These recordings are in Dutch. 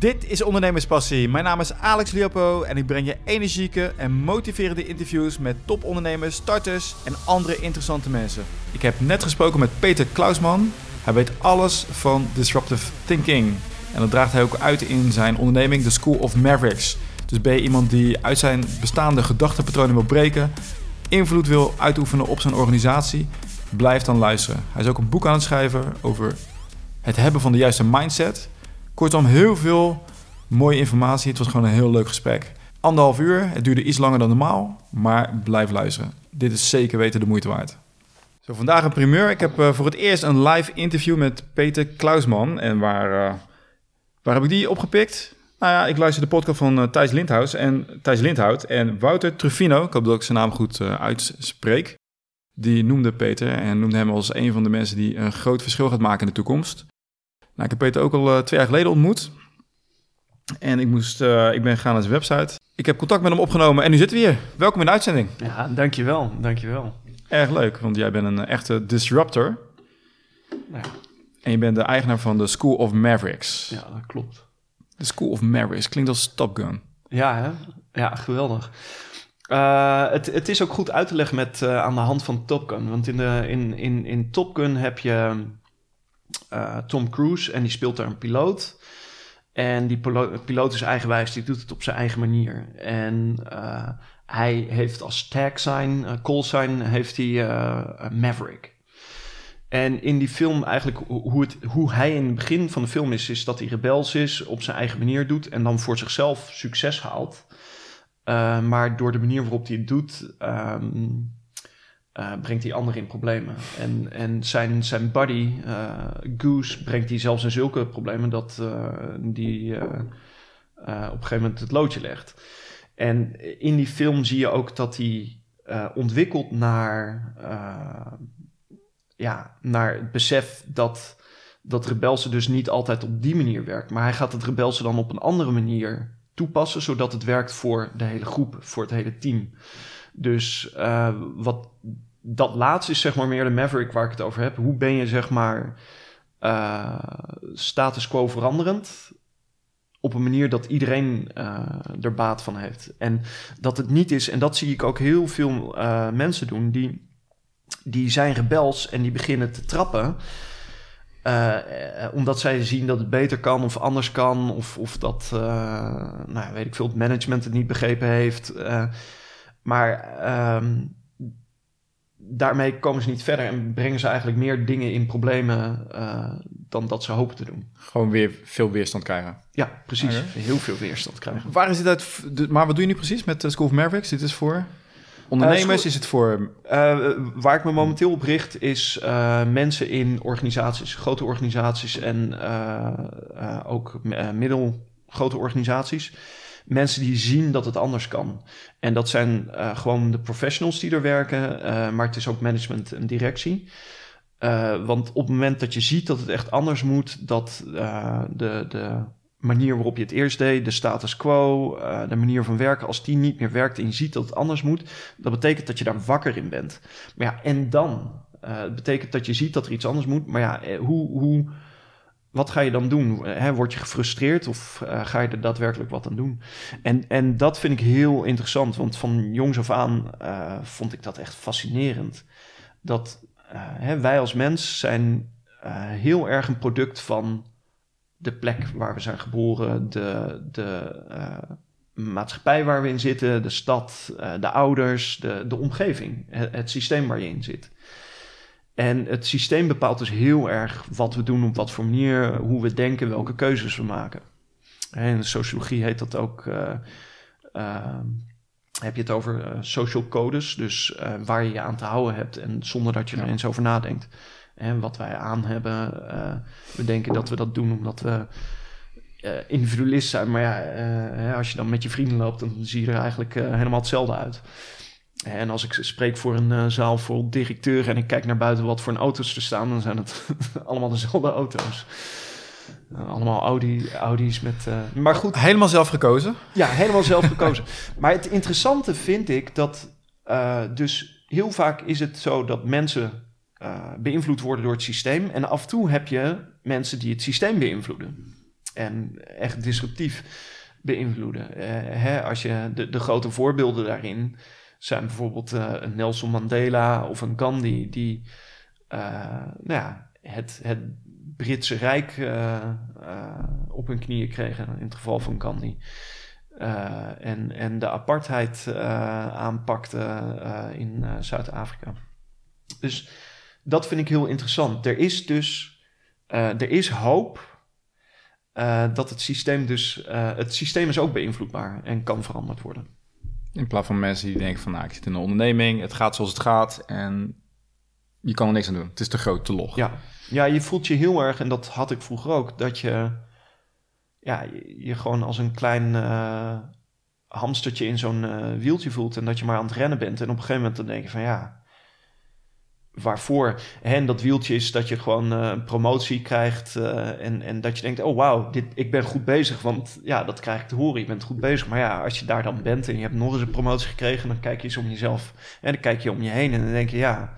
Dit is Ondernemerspassie. Mijn naam is Alex Liopo en ik breng je energieke en motiverende interviews met topondernemers, starters en andere interessante mensen. Ik heb net gesproken met Peter Klausman. Hij weet alles van disruptive thinking. En dat draagt hij ook uit in zijn onderneming, The School of Mavericks. Dus ben je iemand die uit zijn bestaande gedachtenpatronen wil breken, invloed wil uitoefenen op zijn organisatie, blijf dan luisteren. Hij is ook een boek aan het schrijven over het hebben van de juiste mindset. Kortom, heel veel mooie informatie. Het was gewoon een heel leuk gesprek. Anderhalf uur, het duurde iets langer dan normaal, maar blijf luisteren. Dit is zeker weten de moeite waard. Zo, vandaag een primeur. Ik heb uh, voor het eerst een live interview met Peter Klausman. En waar, uh, waar heb ik die opgepikt? Nou ja, ik luister de podcast van uh, Thijs Lindhout en Thijs Lindhout en Wouter Truffino. Ik hoop dat ik zijn naam goed uitspreek. Die noemde Peter en noemde hem als een van de mensen die een groot verschil gaat maken in de toekomst. Nou, ik heb Peter ook al twee jaar geleden ontmoet. En ik, moest, uh, ik ben gegaan naar zijn website. Ik heb contact met hem opgenomen en nu zitten we hier. Welkom in de uitzending. Ja, dankjewel. Dankjewel. Erg leuk, want jij bent een echte disruptor. Ja. En je bent de eigenaar van de School of Mavericks. Ja, dat klopt. De School of Mavericks klinkt als Top Gun. Ja, hè? ja geweldig. Uh, het, het, is ook goed uit te leggen met, uh, aan de hand van Top Gun. Want in, de, in, in, in Top Gun heb je uh, Tom Cruise en die speelt daar een piloot. En die piloot is eigenwijs, die doet het op zijn eigen manier. En uh, hij heeft als tag sign, uh, call sign, heeft hij Maverick. En in die film eigenlijk, hoe, het, hoe hij in het begin van de film is, is dat hij rebels is, op zijn eigen manier doet en dan voor zichzelf succes haalt. maar door de manier waarop hij het doet, um, uh, brengt hij anderen in problemen. En, en zijn, zijn buddy, uh, Goose, brengt hij zelfs in zulke problemen dat uh, die op een gegeven moment het loodje legt. En in die film zie je ook dat hij ontwikkelt naar, ja, naar het besef dat, dat rebelse dus niet altijd op die manier werkt. Maar hij gaat het rebelse dan op een andere manier toepassen, zodat het werkt voor de hele groep, voor het hele team. Dus wat dat laatste is zeg maar meer de Maverick waar ik het over heb. Hoe ben je zeg maar uh, status quo veranderend op een manier dat iedereen uh, er baat van heeft. En dat het niet is, en dat zie ik ook heel veel uh, mensen doen, die, die zijn rebels en die beginnen te trappen. Omdat zij zien dat het beter kan of anders kan, of, of dat, nou weet ik veel, het management het niet begrepen heeft. maar um, daarmee komen ze niet verder en brengen ze eigenlijk meer dingen in problemen uh, dan dat ze hopen te doen. Gewoon weer veel weerstand krijgen. Ja, precies. Okay. Heel veel weerstand krijgen. Waar is dit uit? Maar wat doe je nu precies met School of Mavericks? Dit is voor ondernemers? Uh, is het voor... Uh, waar ik me momenteel op richt is mensen in organisaties. Grote organisaties en ook middelgrote organisaties mensen die zien dat het anders kan. En dat zijn uh, gewoon de professionals die er werken, uh, maar het is ook management en directie. Uh, want op het moment dat je ziet dat het echt anders moet, dat de, de manier waarop je het eerst deed, de status quo, de manier van werken, als die niet meer werkt en je ziet dat het anders moet, dat betekent dat je daar wakker in bent. Maar ja, en dan? het betekent dat je ziet dat er iets anders moet, maar ja, hoe. hoe wat ga je dan doen? Word je gefrustreerd of uh, ga je er daadwerkelijk wat aan doen? En, en dat vind ik heel interessant, want van jongs af aan uh, vond ik dat echt fascinerend. Dat uh, wij als mens zijn heel erg een product van de plek waar we zijn geboren, de, de maatschappij waar we in zitten, de stad, de ouders, de, de omgeving, het systeem waar je in zit. En het systeem bepaalt dus heel erg wat we doen, op wat voor manier, hoe we denken, welke keuzes we maken. En in sociologie heet dat ook. Uh, uh, heb je het over uh, social codes, dus waar je je aan te houden hebt en zonder dat je er eens over nadenkt. En wat wij aan hebben, we denken dat we dat doen omdat we individualist zijn. Maar ja, als je dan met je vrienden loopt, dan zie je er eigenlijk helemaal hetzelfde uit. En als ik spreek voor een uh, zaal vol directeuren en ik kijk naar buiten wat voor een auto's er staan, dan zijn het allemaal dezelfde auto's. Uh, allemaal Audi, Audi's met. Uh, maar goed. Helemaal zelf gekozen? Ja, helemaal zelf gekozen. maar het interessante vind ik dat. dus heel vaak is het zo dat mensen beïnvloed worden door het systeem. En af en toe heb je mensen die het systeem beïnvloeden. en echt disruptief beïnvloeden. Eh, hè, als je de, de grote voorbeelden daarin zijn bijvoorbeeld eh, een Nelson Mandela of een Gandhi, die nou ja, het, het Britse Rijk op hun knieën kregen, in het geval van Gandhi. en, en de apartheid aanpakte in Zuid-Afrika. Dus dat vind ik heel interessant. Er is dus er is hoop dat het systeem dus, het systeem is ook beïnvloedbaar en kan veranderd worden. In plaats van mensen die denken van, nou, ik zit in een onderneming, het gaat zoals het gaat en je kan er niks aan doen. Het is te groot, te log. Ja, ja je voelt je heel erg, en dat had ik vroeger ook, dat je, ja, je, gewoon als een klein uh, hamstertje in zo'n wieltje voelt en dat je maar aan het rennen bent. En op een gegeven moment dan denk je van, ja, waarvoor en dat wieltje is dat je gewoon een promotie krijgt uh, en, en dat je denkt, oh wauw, dit, ik ben goed bezig, want ja, dat krijg ik te horen, je bent goed bezig. Maar ja, als je daar dan bent en je hebt nog eens een promotie gekregen, dan kijk je eens om jezelf en dan kijk je om je heen en dan denk je, ja,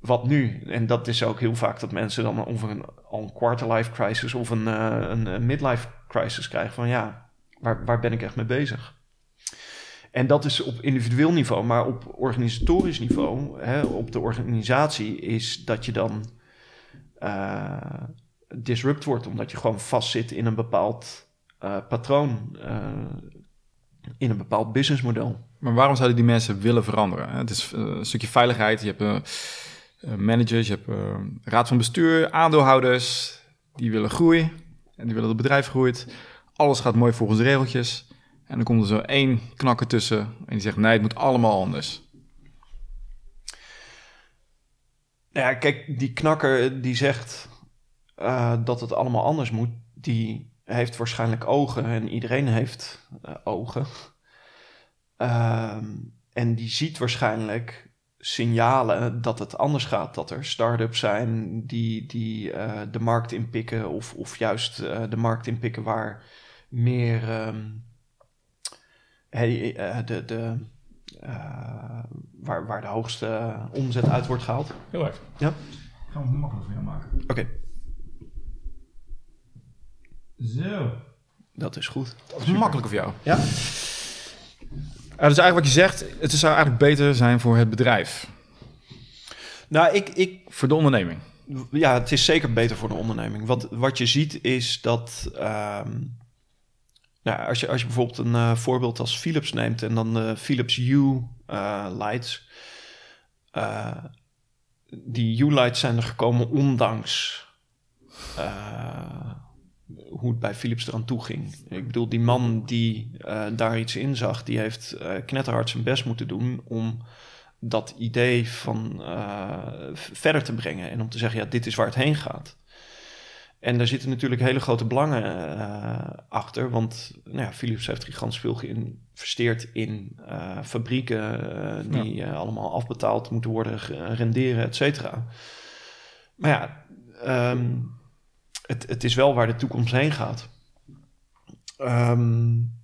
wat nu? En dat is ook heel vaak dat mensen dan over een, al een quarter life crisis of een, uh, een, een midlife crisis krijgen van ja, waar, waar ben ik echt mee bezig? En dat is op individueel niveau, maar op organisatorisch niveau, hè, op de organisatie, is dat je dan uh, disrupt wordt, omdat je gewoon vastzit in een bepaald uh, patroon, uh, in een bepaald businessmodel. Maar waarom zouden die mensen willen veranderen? Het is een stukje veiligheid, je hebt managers, je hebt raad van bestuur, aandeelhouders, die willen groeien en die willen dat het bedrijf groeit. Alles gaat mooi volgens de regeltjes. En dan komt er zo één knakker tussen en die zegt: nee, het moet allemaal anders. Ja, kijk, die knakker die zegt uh, dat het allemaal anders moet, die heeft waarschijnlijk ogen en iedereen heeft uh, ogen. Uh, en die ziet waarschijnlijk signalen dat het anders gaat. Dat er start-ups zijn die, die de markt inpikken, of, of juist de markt inpikken waar meer. Um, hey, uh, de, de, uh, waar, waar de hoogste omzet uit wordt gehaald. Heel erg. Ja. Gaan we het makkelijk voor jou maken. Oké. Okay. Zo. Dat is goed. Dat is makkelijk voor jou. Ja. Uh, dus eigenlijk wat je zegt, het zou eigenlijk beter zijn voor het bedrijf. Nou, ik... ik voor de onderneming. Ja, het is zeker beter voor de onderneming. Wat, wat je ziet is dat... Um, nou, als je, als je bijvoorbeeld een uh, voorbeeld als Philips neemt en dan de Philips Hue uh, lights. Die Hue lights zijn er gekomen ondanks hoe het bij Philips eraan toe ging. Ik bedoel, die man die daar iets in zag, die heeft knetterhard zijn best moeten doen om dat idee van verder te brengen en om te zeggen, ja, dit is waar het heen gaat. En daar zitten natuurlijk hele grote belangen uh, achter. Want nou ja, Philips heeft gigantisch veel geïnvesteerd in uh, fabrieken uh, die ja. allemaal afbetaald moeten worden, renderen, et cetera. Maar ja, um, het, het is wel waar de toekomst heen gaat. Um,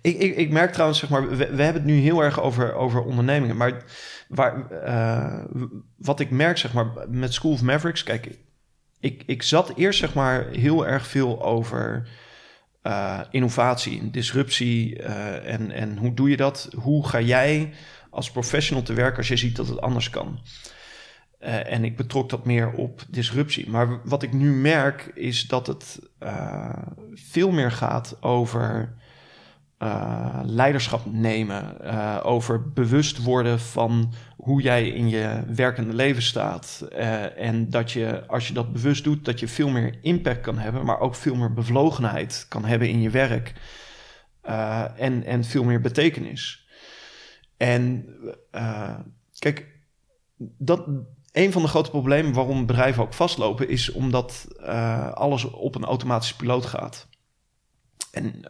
ik, ik, ik, merk trouwens, zeg maar, we, we, hebben het nu heel erg over, over ondernemingen. Maar waar, wat ik merk, zeg maar, met School of Mavericks, kijk, ik, ik zat eerst zeg maar heel erg veel over uh, innovatie, disruptie uh, en, en hoe doe je dat? Hoe ga jij als professional te werken als je ziet dat het anders kan? Uh, en ik betrok dat meer op disruptie. Maar wat ik nu merk is dat het veel meer gaat over uh, leiderschap nemen, uh, over bewust worden van hoe jij in je werkende leven staat. Uh, en dat je, als je dat bewust doet, dat je veel meer impact kan hebben, maar ook veel meer bevlogenheid kan hebben in je werk. en, en veel meer betekenis. En kijk, dat, een van de grote problemen waarom bedrijven ook vastlopen, is omdat alles op een automatische piloot gaat. En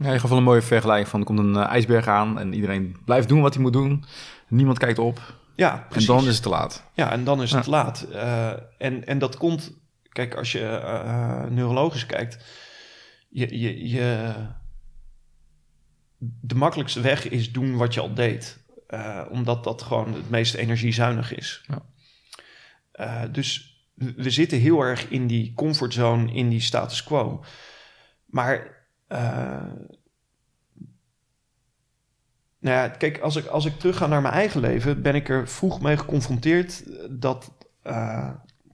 ja, je gaf wel een mooie vergelijking van er komt een uh, ijsberg aan en iedereen blijft doen wat hij moet doen. Niemand kijkt op. Ja, precies. En dan is het te laat. Ja, en dan is het ja. laat. Uh, en, en dat komt, kijk, als je uh, neurologisch kijkt, je, je, je, de makkelijkste weg is doen wat je al deed. omdat dat gewoon het meest energiezuinig is. Ja. dus we zitten heel erg in die comfortzone, in die status quo. Maar nou ja, kijk, als ik, als ik terug ga naar mijn eigen leven, ben ik er vroeg mee geconfronteerd dat uh,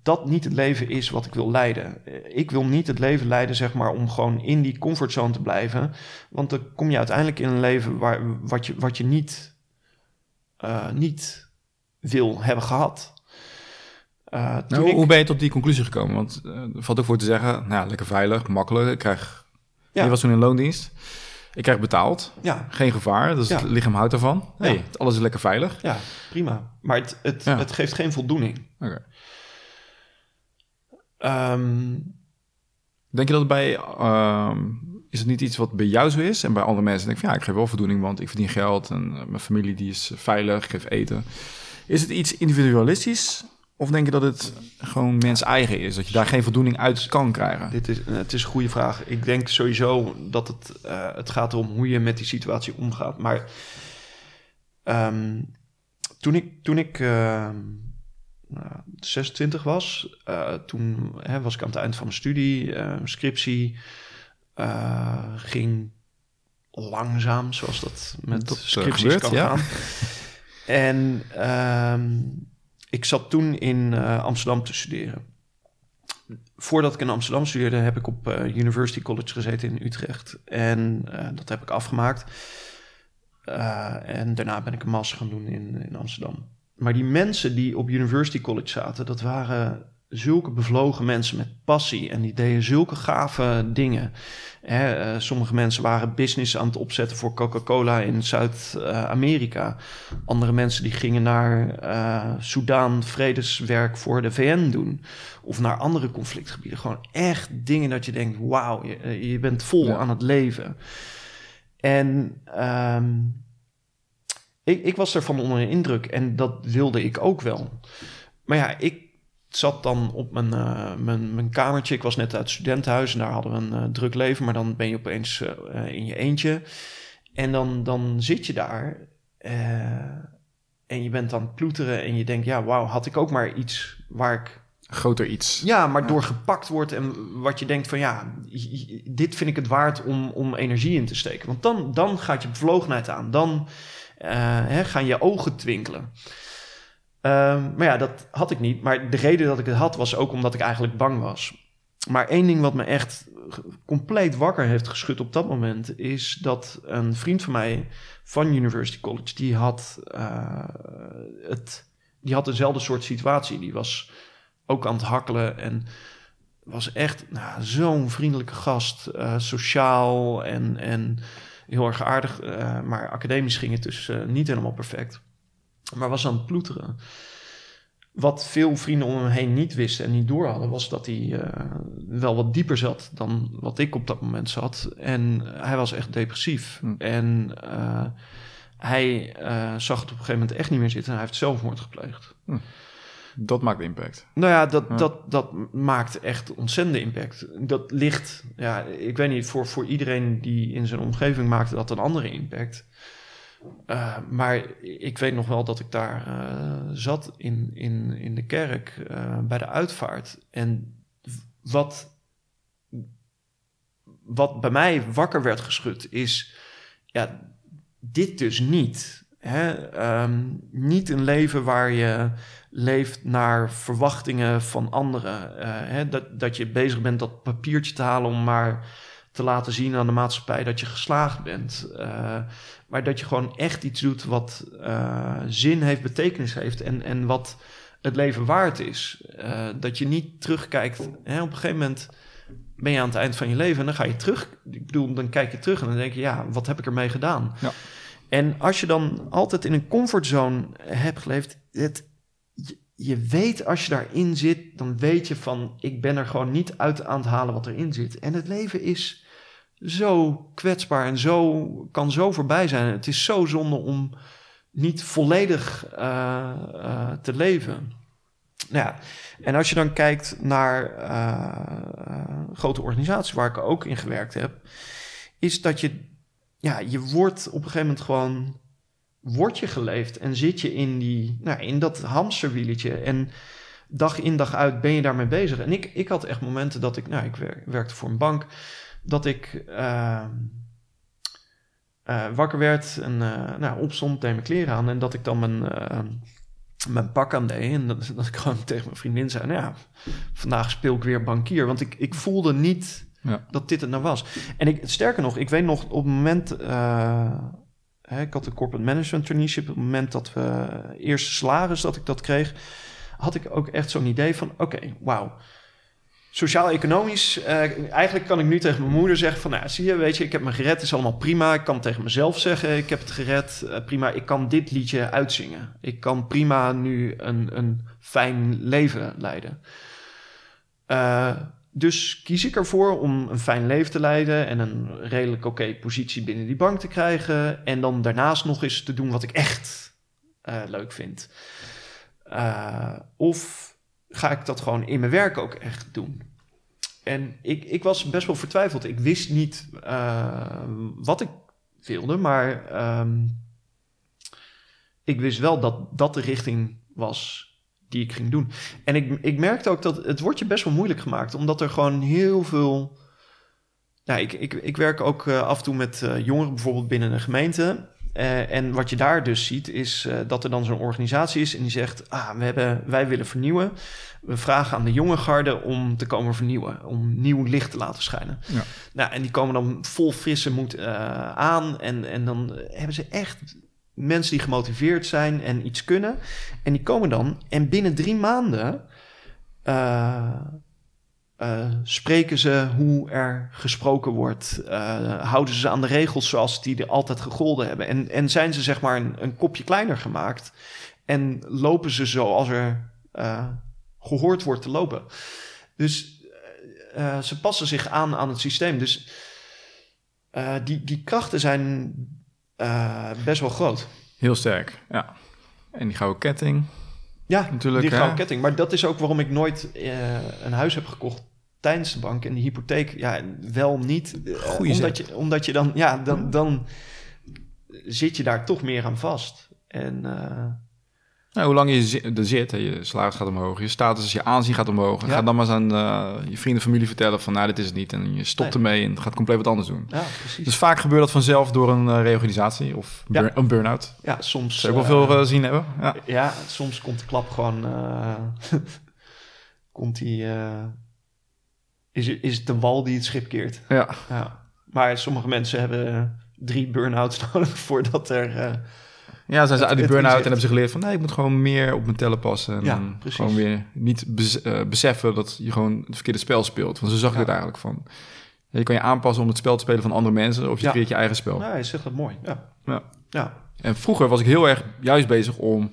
dat niet het leven is wat ik wil leiden. Ik wil niet het leven leiden, zeg maar, om gewoon in die comfortzone te blijven. Want dan kom je uiteindelijk in een leven waar, wat, je, wat je niet, uh, niet wil hebben gehad. Uh, nou, Hoe ben je tot die conclusie gekomen? Want valt ook voor te zeggen, nou ja, lekker veilig, makkelijk. Ik krijg, ja. je was toen in loondienst. Ik krijg betaald. Ja. Geen gevaar. Dus het lichaam houdt ervan. Hey, alles is lekker veilig. Ja, prima. Maar het, het, het geeft geen voldoening. Oké. Um, denk je dat bij... Um, is het niet iets wat bij jou zo is? En bij andere mensen denk ik van, ja, ik geef wel voldoening, want ik verdien geld en uh, mijn familie die is veilig, ik geef eten. Is het iets individualistisch? Of denk je dat het gewoon mens eigen is? Dat je daar geen voldoening uit kan krijgen? Dit is, het is een goede vraag. Ik denk sowieso dat het, uh, het gaat om hoe je met die situatie omgaat. Maar um, toen ik, toen ik uh, 26 was, uh, toen hè, was ik aan het eind van mijn studie, uh, scriptie uh, ging langzaam, zoals dat met dat scripties gebeurt, kan ja. gaan. en um, ik zat toen in Amsterdam te studeren. Voordat ik in Amsterdam studeerde, heb ik op University College gezeten in Utrecht. En dat heb ik afgemaakt. en daarna ben ik een master gaan doen in, in Amsterdam. Maar die mensen die op University College zaten, dat waren zulke bevlogen mensen met passie. En die deden zulke gave dingen. Eh, sommige mensen waren business aan het opzetten voor Coca-Cola in Zuid-Amerika. Andere mensen die gingen naar uh, Soudaan vredeswerk voor de VN doen. Of naar andere conflictgebieden. Gewoon echt dingen dat je denkt, wauw, je, je, bent vol aan het leven. En... Um, ik, ik was ervan onder de indruk en dat wilde ik ook wel. Maar ja, ik zat dan op mijn, uh, mijn, mijn kamertje. Ik was net uit het studentenhuis en daar hadden we een uh, druk leven. Maar dan ben je opeens uh, in je eentje. En dan, dan zit je daar en je bent aan het ploeteren. En je denkt, ja, wauw, had ik ook maar iets waar ik... Groter iets. Ja, maar ja. door gepakt wordt en wat je denkt van ja, dit vind ik het waard om, om energie in te steken. Want dan, dan gaat je bevlogenheid aan. Dan hè, gaan je ogen twinkelen. Um, maar ja, dat had ik niet. Maar de reden dat ik het had was ook omdat ik eigenlijk bang was. Maar één ding wat me echt compleet wakker heeft geschud op dat moment is dat een vriend van mij van University College die had uh, het, die had dezelfde soort situatie. Die was ook aan het hakkelen en was echt nou, zo'n vriendelijke gast, uh, sociaal en en heel erg aardig. Uh, maar academisch ging het dus niet helemaal perfect. Maar was aan het ploeteren. Wat veel vrienden om hem heen niet wisten en niet door hadden, was dat hij uh, wel wat dieper zat dan wat ik op dat moment zat. En hij was echt depressief. Hm. En hij zag het op een gegeven moment echt niet meer zitten en hij heeft zelfmoord gepleegd. Hm. Dat maakt impact. Nou ja, dat, Dat, dat maakt echt ontzettende impact. Dat ligt, ja, ik weet niet, voor, voor iedereen die in zijn omgeving maakte dat een andere impact. Uh, maar ik weet nog wel dat ik daar uh, zat in, in, in de kerk uh, bij de uitvaart. En wat, wat bij mij wakker werd geschud is, ja, dit dus niet. Hè? Um, niet een leven waar je leeft naar verwachtingen van anderen. Hè, dat, dat je bezig bent dat papiertje te halen om maar te laten zien aan de maatschappij dat je geslaagd bent. Uh, maar dat je gewoon echt iets doet wat uh, zin heeft, betekenis heeft en, en wat het leven waard is. dat je niet terugkijkt. Hè, op een gegeven moment ben je aan het eind van je leven en dan ga je terug. Ik bedoel, dan kijk je terug en dan denk je, ja, wat heb ik ermee gedaan? Ja. En als je dan altijd in een comfortzone hebt geleefd, het je, weet als je daarin zit, dan weet je van ik ben er gewoon niet uit aan het halen wat erin zit. En het leven is zo kwetsbaar en zo kan zo voorbij zijn. Het is zo zonde om niet volledig uh, uh, te leven. Nou ja, en als je dan kijkt naar uh, grote organisaties waar ik ook in gewerkt heb, is dat je, ja, je wordt op een gegeven moment gewoon word je geleefd en zit je in, die, nou, in dat hamsterwieletje. En dag in dag uit ben je daarmee bezig. En ik, ik had echt momenten dat ik, nou, ik werkte voor een bank, dat ik uh, wakker werd en uh, nou, opstond, deed mijn kleren aan en dat ik dan mijn, mijn pak aan deed. En dat, dat ik gewoon tegen mijn vriendin zei, nou ja, vandaag speel ik weer bankier. Want ik, ik voelde niet ja. dat dit het nou was. En ik, sterker nog, ik weet nog op het moment ik had een corporate management traineeship. Op het moment dat we eerste salaris dat ik dat kreeg, had ik ook echt zo'n idee van: oké, wauw. Sociaal-economisch, uh, eigenlijk kan ik nu tegen mijn moeder zeggen van, nou zie je, weet je, ik heb me gered, is allemaal prima. Ik kan tegen mezelf zeggen, ik heb het gered, uh, prima. Ik kan dit liedje uitzingen. Ik kan prima nu een, een fijn leven leiden. Uh, dus kies ik ervoor om een fijn leven te leiden en een redelijk oké positie binnen die bank te krijgen. En dan daarnaast nog eens te doen wat ik echt leuk vind. Of ga ik dat gewoon in mijn werk ook echt doen? En ik, ik was best wel vertwijfeld. Ik wist niet uh, wat ik wilde, maar um, ik wist wel dat dat de richting was die ik ging doen. En ik, ik merkte ook dat het wordt je best wel moeilijk gemaakt, omdat er gewoon heel veel. Nou, ik, ik, ik werk ook uh, af en toe met uh, jongeren, bijvoorbeeld binnen een gemeente. Uh, en wat je daar dus ziet, is dat er dan zo'n organisatie is en die zegt: ah, we hebben, wij willen vernieuwen. We vragen aan de jonge garde om te komen vernieuwen, om nieuw licht te laten schijnen. Ja. Nou, en die komen dan vol frisse moed aan. En, en dan hebben ze echt mensen die gemotiveerd zijn en iets kunnen. En die komen dan en binnen drie maanden uh, spreken ze hoe er gesproken wordt. Uh, houden ze aan de regels zoals die er altijd gegolden hebben. En, en zijn ze zeg maar een, een kopje kleiner gemaakt. En lopen ze zoals er gehoord wordt te lopen. Dus ze passen zich aan aan het systeem. Dus die, die krachten zijn best wel groot. Heel sterk, ja. En die gouden ketting. Ja, natuurlijk. Die gouden ketting. Maar dat is ook waarom ik nooit uh, een huis heb gekocht tijdens de bank. En de hypotheek, ja, wel niet. Uh, Goeie omdat, je, omdat je dan, ja, dan, dan zit je daar toch meer aan vast. En nou, hoe lang je er zit, hè, je salaris gaat omhoog, je status, je aanzien gaat omhoog. Ga dan maar eens aan uh, je vrienden, familie vertellen van, nou, dit is het niet. En je stopt ermee en gaat compleet wat anders doen. Ja, precies. Dus vaak gebeurt dat vanzelf door een uh, reorganisatie of een burn-out. Ja, soms... Zou ik wel veel uh, zien hebben. Ja. ja, soms komt de klap gewoon... komt die... is, is het de wal die het schip keert. Ja. ja. Maar sommige mensen hebben drie burn-outs nodig voordat er ja, zijn ze uit die burn-out en hebben ze geleerd van... nee, ik moet gewoon meer op mijn tellen passen. En ja, precies. Gewoon weer niet eh, beseffen dat je gewoon het verkeerde spel speelt. Want zo zag ik het eigenlijk van... Je kan je aanpassen om het spel te spelen van andere mensen... of je creëert je eigen spel. Ja, je zegt dat mooi. Ja. ja. ja. En vroeger was ik heel erg juist bezig om...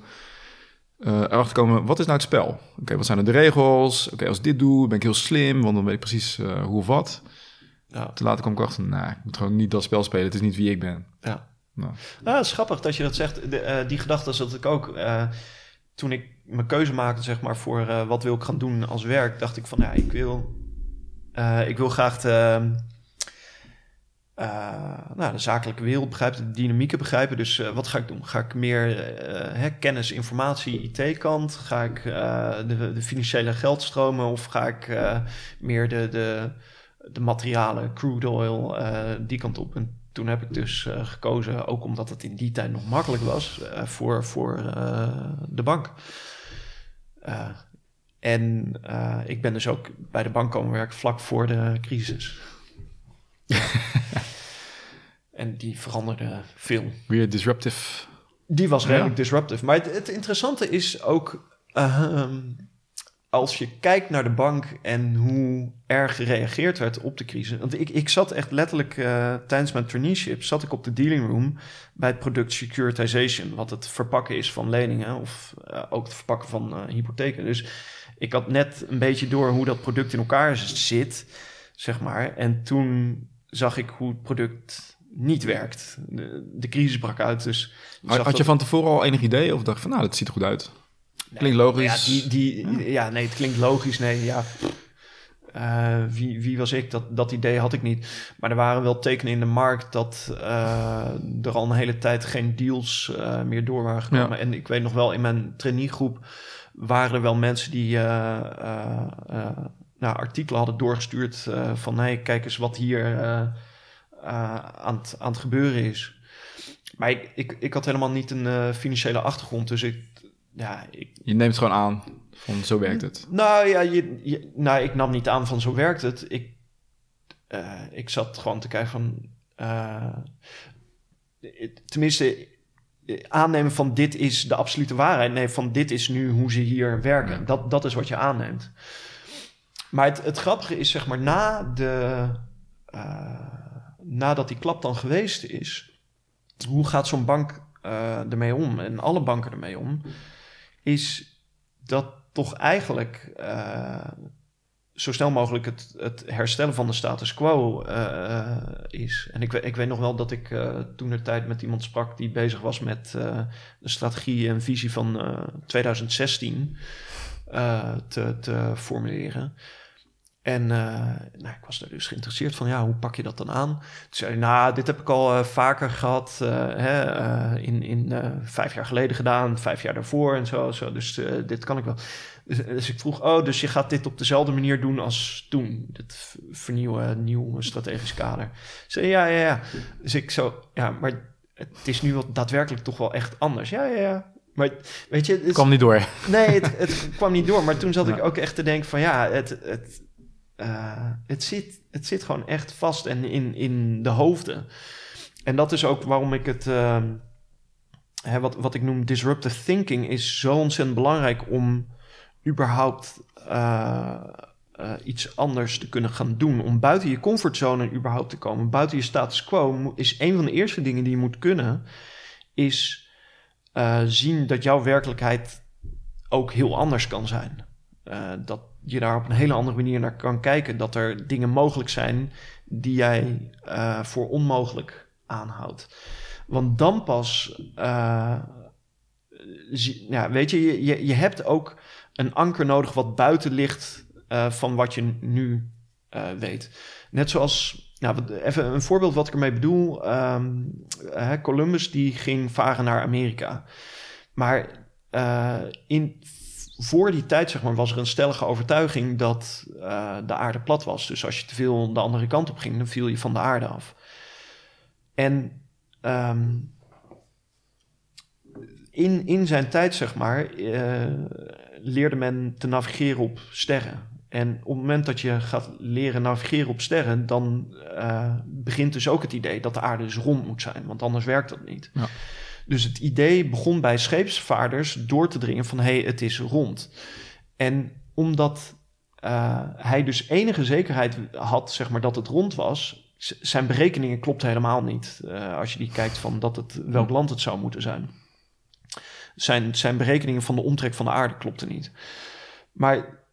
Uh, erachter te komen, wat is nou het spel? Oké, wat zijn er de regels? Oké, als ik dit doe, ben ik heel slim... want dan weet ik precies uh, hoe of wat. Ja. Te later kwam ik achter, nou, ik moet gewoon niet dat spel spelen. Het is niet wie ik ben. Ja. Nou. nou, het is grappig dat je dat zegt. De, uh, die gedachte zat ik ook. Uh, toen ik mijn keuze maakte, zeg maar, voor uh, wat wil ik gaan doen als werk, dacht ik van, ja, ik wil, ik wil graag de, nou, de zakelijke wereld begrijpen, de dynamieken begrijpen. Dus wat ga ik doen? Ga ik meer kennis, informatie, IT-kant? Ga ik de, de, financiële geldstromen of ga ik meer de, de, de materialen, crude oil, die kant op? En toen heb ik dus uh, gekozen, ook omdat het in die tijd nog makkelijk was, uh, voor, voor uh, de bank. en ik ben dus ook bij de bank komen werken vlak voor de crisis. en die veranderde veel. Weer disruptive. Die was redelijk disruptive. Maar het, het, interessante is ook ehm, als je kijkt naar de bank en hoe erg gereageerd werd op de crisis. Want ik, ik zat echt letterlijk uh, tijdens mijn traineeship, zat ik op de dealing room bij het product securitization, wat het verpakken is van leningen of uh, ook het verpakken van uh, hypotheken. Dus ik had net een beetje door hoe dat product in elkaar zit, zeg maar. En toen zag ik hoe het product niet werkt. De, de crisis brak uit. Dus had, je van tevoren al enig idee of dacht van nou, dat ziet er goed uit? Klinkt logisch. Ja, die, die, ja, nee, het klinkt logisch. Nee, ja. Uh, wie, wie was ik? Dat, dat idee had ik niet. Maar er waren wel tekenen in de markt dat uh, er al een hele tijd geen deals uh, meer door waren gekomen. En ik weet nog wel, in mijn traineegroep waren er wel mensen die nou, artikelen hadden doorgestuurd van hey, kijk eens wat hier aan, het, aan het gebeuren is. Maar ik, ik, ik had helemaal niet een financiële achtergrond, dus ik, ja, ik... Je neemt gewoon aan van zo werkt het. Nou ja, je, je, nou, ik nam niet aan van zo werkt het. Ik, ik zat gewoon te kijken van... tenminste, aannemen van dit is de absolute waarheid. Nee, van dit is nu hoe ze hier werken. Dat, dat is wat je aanneemt. Maar het, het grappige is, zeg maar, na de, uh, nadat die klap dan geweest is, hoe gaat zo'n bank ermee om en alle banken ermee om, is dat toch eigenlijk uh, zo snel mogelijk het, het, herstellen van de status quo uh, is. En ik, ik, weet nog wel dat ik uh, toen de tijd met iemand sprak die bezig was met de strategie en visie van 2016 te, te, formuleren. En nou, ik was daar dus geïnteresseerd van, ja, hoe pak je dat dan aan? Toen zei hij, nou, dit heb ik al vaker gehad, hè, in, in vijf jaar geleden gedaan, vijf jaar daarvoor en zo, zo dus dit kan ik wel. Dus, dus, ik vroeg, oh, dus je gaat dit op dezelfde manier doen als toen, het vernieuwen, nieuw strategisch kader. Ze ja, ja, ja. Dus ik zo, ja, maar het is nu wel daadwerkelijk toch wel echt anders. Ja, ja, ja. Maar weet je... Het kwam niet door. Nee, het, het kwam niet door. Maar toen zat ik ook echt te denken van, ja, het, het, uh, het, zit, het zit gewoon echt vast en in, in de hoofden. En dat is ook waarom ik het... Uh, hè, wat, wat ik noem disruptive thinking is zo ontzettend belangrijk om überhaupt uh, uh, iets anders te kunnen gaan doen. Om buiten je comfortzone überhaupt te komen, buiten je status quo, is een van de eerste dingen die je moet kunnen, is zien dat jouw werkelijkheid ook heel anders kan zijn. dat je daar op een hele andere manier naar kan kijken. Dat er dingen mogelijk zijn die jij voor onmogelijk aanhoudt. Want dan pas, ja, weet je, je, je hebt ook een anker nodig wat buiten ligt uh, van wat je nu weet. Net zoals, nou, even een voorbeeld wat ik ermee bedoel. Uh, Columbus die ging varen naar Amerika. Maar in, voor die tijd zeg maar, was er een stellige overtuiging dat de aarde plat was. Dus als je te veel de andere kant op ging, dan viel je van de aarde af. En um, in, in zijn tijd, zeg maar, leerde men te navigeren op sterren. En op het moment dat je gaat leren navigeren op sterren, dan uh, begint dus ook het idee dat de aarde dus rond moet zijn, want anders werkt dat niet. Ja. Dus het idee begon bij scheepsvaarders door te dringen van hé, hey, het is rond. En omdat uh, hij dus enige zekerheid had, zeg maar, dat het rond was, zijn berekeningen klopten helemaal niet. Uh, als je die kijkt van dat het, welk land het zou moeten zijn zijn, zijn berekeningen van de omtrek van de aarde klopten niet. Maar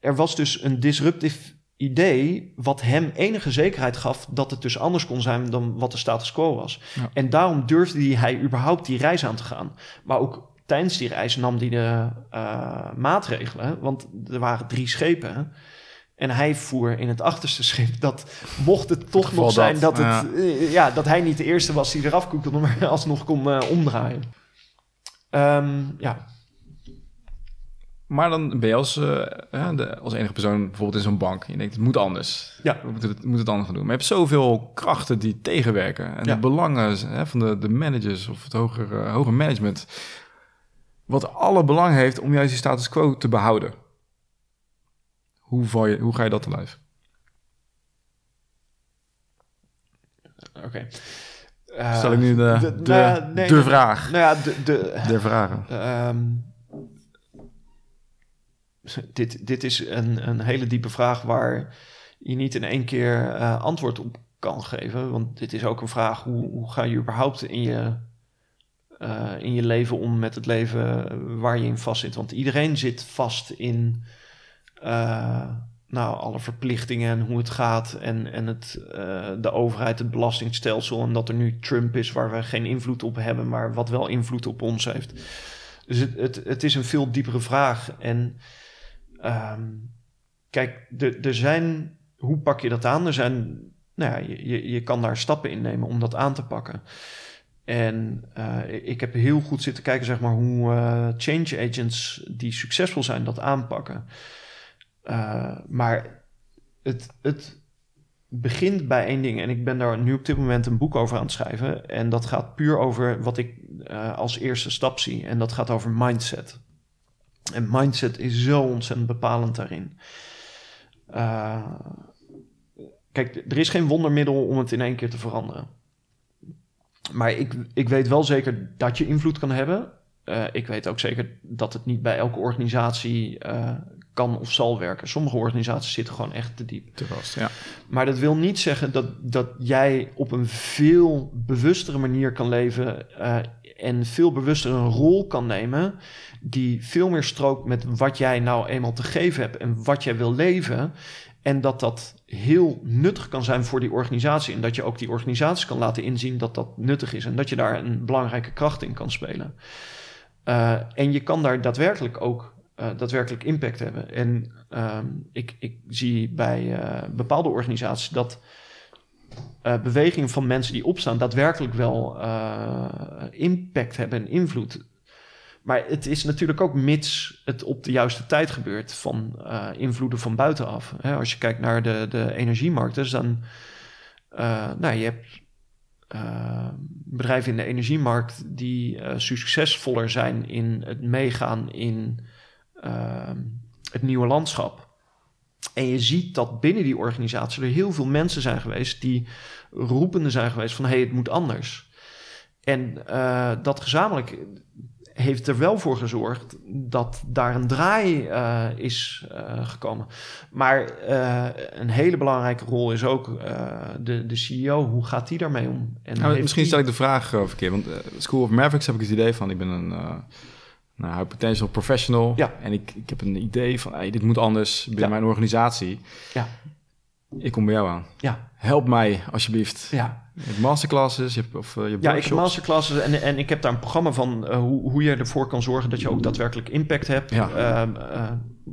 er was dus een disruptief idee wat hem enige zekerheid gaf dat het dus anders kon zijn dan wat de status quo was. En daarom durfde hij überhaupt die reis aan te gaan. Maar ook tijdens die reis nam hij de uh, maatregelen, want er waren drie schepen. En hij voer in het achterste schip dat mocht het toch nog zijn dat, het, ja. Uh, ja. dat hij niet de eerste was die eraf kon, maar alsnog kon uh, omdraaien. Um, ja. Maar dan ben je als, uh, de, als enige persoon bijvoorbeeld in zo'n bank. Je denkt, het moet anders. Ja. We moeten het, moet het anders gaan doen. Maar je hebt zoveel krachten die tegenwerken. En de belangen hè, van de, de managers of het hoger, uh, hoger management. Wat alle belang heeft om juist die status quo te behouden. Hoe, val je, hoe ga je dat te lijf? Oké. Okay. Uh, Stel ik nu de, de, de, nou nee, de vraag. Nou ja, de, de, de vragen. Um, dit, dit is een, een hele diepe vraag waar je niet in één keer uh, antwoord op kan geven. Want dit is ook een vraag, hoe, hoe ga je überhaupt in je, uh, in je leven om met het leven waar je in vast zit? Want iedereen zit vast in nou, alle verplichtingen en hoe het gaat en, en het, de overheid, het belastingstelsel en dat er nu Trump is waar we geen invloed op hebben, maar wat wel invloed op ons heeft. Dus het, het, het is een veel diepere vraag. En um, kijk, er zijn, hoe pak je dat aan? Er zijn, nou ja, je, je kan daar stappen in nemen om dat aan te pakken. En uh, ik heb heel goed zitten kijken, zeg maar, hoe uh, change agents die succesvol zijn dat aanpakken. Uh, maar het, het begint bij één ding. En ik ben daar nu op dit moment een boek over aan het schrijven. En dat gaat puur over wat ik als eerste stap zie. En dat gaat over mindset. En mindset is zo ontzettend bepalend daarin. kijk, er is geen wondermiddel om het in één keer te veranderen. Maar ik, ik weet wel zeker dat je invloed kan hebben. Uh, ik weet ook zeker dat het niet bij elke organisatie uh, kan of zal werken. Sommige organisaties zitten gewoon echt te diep. Te vast, ja. Maar dat wil niet zeggen dat, dat jij op een veel bewustere manier kan leven en veel bewuster een rol kan nemen die veel meer strookt met wat jij nou eenmaal te geven hebt en wat jij wil leven. En dat dat heel nuttig kan zijn voor die organisatie. En dat je ook die organisatie kan laten inzien dat dat nuttig is. En dat je daar een belangrijke kracht in kan spelen. Uh, en je kan daar daadwerkelijk ook uh, daadwerkelijk impact hebben. En uh, ik, ik zie bij uh, bepaalde organisaties dat bewegingen van mensen die opstaan daadwerkelijk wel impact hebben en invloed maar het is natuurlijk ook mits het op de juiste tijd gebeurt van uh, invloeden van buitenaf. Hè, als je kijkt naar de, de energiemarkten, dus dan uh, nou, je hebt uh, bedrijven in de energiemarkt die succesvoller zijn in het meegaan in het nieuwe landschap. En je ziet dat binnen die organisatie er heel veel mensen zijn geweest die roepende zijn geweest van hé, hey, het moet anders. En dat gezamenlijk heeft er wel voor gezorgd dat daar een draai uh, is uh, gekomen. Maar een hele belangrijke rol is ook de, de CEO. Hoe gaat die daarmee om? En nou, misschien stel ik de vraag verkeerd. Want School of Mavericks heb ik het idee van... ik ben een nou, high potential professional. Ja. En ik, ik heb een idee van... Hey, dit moet anders binnen mijn organisatie. Ja. Ik kom bij jou aan. Ja. Help mij alsjeblieft. Ja. Je hebt masterclasses, je hebt, of uh, je hebt Ja, ik heb masterclasses en, en ik heb daar een programma van uh, hoe, hoe je ervoor kan zorgen dat je ook daadwerkelijk impact hebt. Ja. Uh,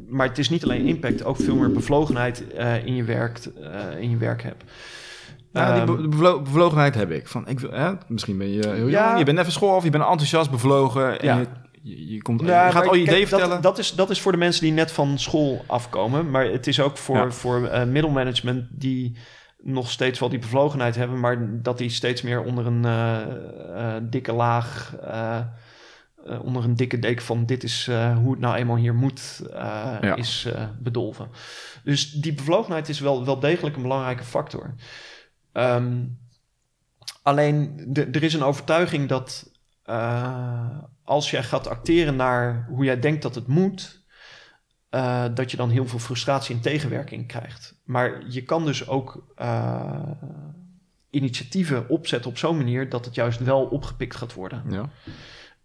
maar het is niet alleen impact, ook veel meer bevlogenheid in, je werk, in je werk hebt. Ja, die ehm, be bevlogenheid heb ik. Van, ik wil, hè, misschien ben je heel ja, je bent even school of je bent enthousiast, bevlogen. En ja. je, je, komt, ja, je gaat al je idee vertellen. Dat, dat, is, dat is voor de mensen die net van school afkomen. Maar het is ook voor, ja. voor middelmanagement die nog steeds wel die bevlogenheid hebben, maar dat die steeds meer onder een uh, uh, dikke laag, onder een dikke deken van dit is hoe het nou eenmaal hier moet, ja. is bedolven. Dus die bevlogenheid is wel, wel degelijk een belangrijke factor. Um, alleen er is een overtuiging dat als jij gaat acteren naar hoe jij denkt dat het moet, uh, dat je dan heel veel frustratie en tegenwerking krijgt. Maar je kan dus ook uh, initiatieven opzetten op zo'n manier dat het juist wel opgepikt gaat worden. Ja.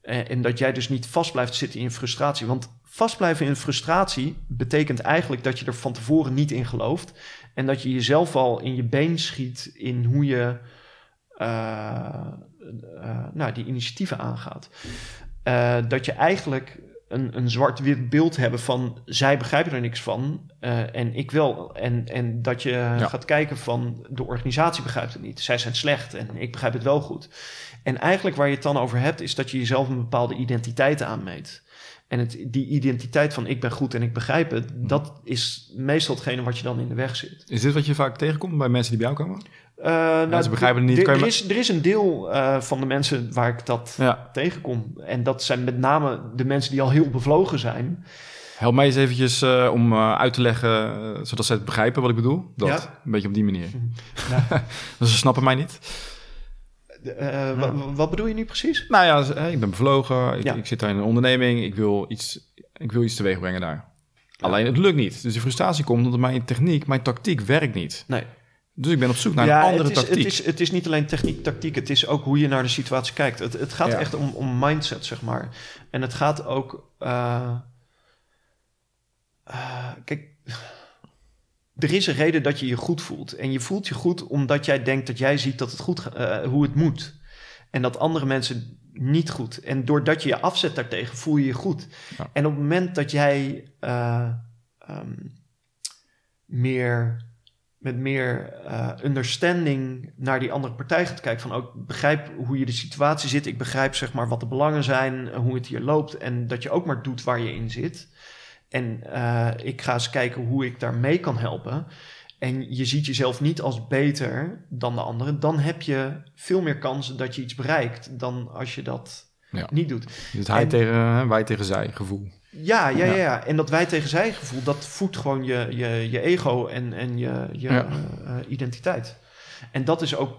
En, en, dat jij dus niet vast blijft zitten in frustratie. Want vastblijven in frustratie betekent eigenlijk dat je er van tevoren niet in gelooft. En dat je jezelf al in je been schiet in hoe je nou, die initiatieven aangaat. dat je eigenlijk een, een zwart-wit beeld hebben van zij begrijpen er niks van uh, en ik wel. En, en dat je ja. gaat kijken van de organisatie begrijpt het niet. Zij zijn slecht en ik begrijp het wel goed. En eigenlijk waar je het dan over hebt, is dat je jezelf een bepaalde identiteit aanmeet. En het, die identiteit van ik ben goed en ik begrijp het, mhm. dat is meestal hetgene wat je dan in de weg zit. Is dit wat je vaak tegenkomt bij mensen die bij jou komen? Uh, nou, ze begrijpen het niet. Er, is, er is een deel uh, van de mensen waar ik dat ja. tegenkom. En dat zijn met name de mensen die al heel bevlogen zijn. Help mij eens eventjes uh, om uit te leggen, zodat ze het begrijpen wat ik bedoel. Dat, ja. een beetje op die manier. Ja. ze snappen mij niet. Wat bedoel je nu precies? Nou ja, ik ben bevlogen. Ik, ik, zit daar in een onderneming. Ik wil iets, ik wil iets teweeg brengen daar. Alleen het lukt niet. Dus de frustratie komt omdat mijn techniek, mijn tactiek werkt niet. Nee. Dus ik ben op zoek naar een andere het is, tactiek. Het is, het is niet alleen techniek, tactiek. Het is ook hoe je naar de situatie kijkt. Het, het gaat echt om, om mindset, zeg maar. En het gaat ook... Uh, uh, kijk, er is een reden dat je je goed voelt. En je voelt je goed omdat jij denkt dat jij ziet dat het goed, uh, hoe het moet. En dat andere mensen niet goed. En doordat je je afzet daartegen, voel je je goed. Ja. En op het moment dat jij um, meer met meer eh, understanding naar die andere partij gaat kijken. Van ook begrijp hoe je de situatie zit. Ik begrijp zeg maar wat de belangen zijn, hoe het hier loopt. En dat je ook maar doet waar je in zit. En uh, ik ga eens kijken hoe ik daar mee kan helpen. En je ziet jezelf niet als beter dan de anderen. Dan heb je veel meer kans dat je iets bereikt dan als je dat ja. niet doet. Dus hij tegen, wij tegen zij gevoel. Ja, ja, ja, ja. En dat wij tegen zij gevoel, dat voedt gewoon je, je, je ego en, en je, je uh, identiteit. En dat is ook,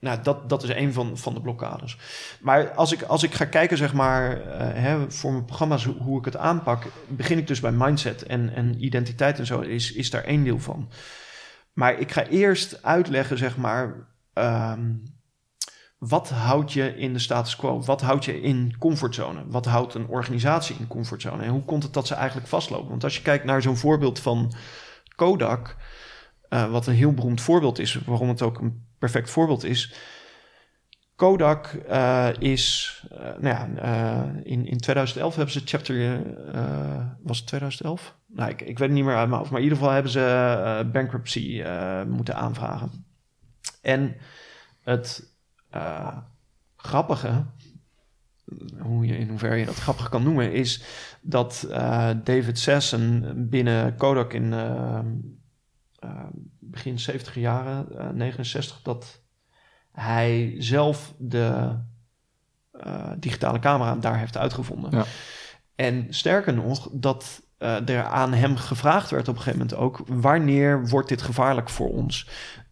nou, dat, dat is een van, van de blokkades. Maar als ik, als ik ga kijken, zeg maar, uh, hè, voor mijn programma's, hoe, hoe, ik het aanpak, begin ik dus bij mindset en, en identiteit en zo, is, is daar één deel van. Maar ik ga eerst uitleggen, zeg maar, um, wat houdt je in de status quo? Wat houdt je in comfortzone? Wat houdt een organisatie in comfortzone? En hoe komt het dat ze eigenlijk vastlopen? Want als je kijkt naar zo'n voorbeeld van Kodak, uh, wat een heel beroemd voorbeeld is, waarom het ook een perfect voorbeeld is. Kodak uh, is, uh, nou ja, in, in 2011 hebben ze chapter, was het 2011? Nou, ik, ik weet het niet meer uit mijn hoofd, maar in ieder geval hebben ze bankruptcy moeten aanvragen. En het uh, grappige, hoe je, in hoeverre je dat grappig kan noemen, is dat uh, David Sasson binnen Kodak in uh, begin 70 jaren, 69, dat hij zelf de digitale camera daar heeft uitgevonden. Ja. En sterker nog, dat er aan hem gevraagd werd op een gegeven moment ook: wanneer wordt dit gevaarlijk voor ons?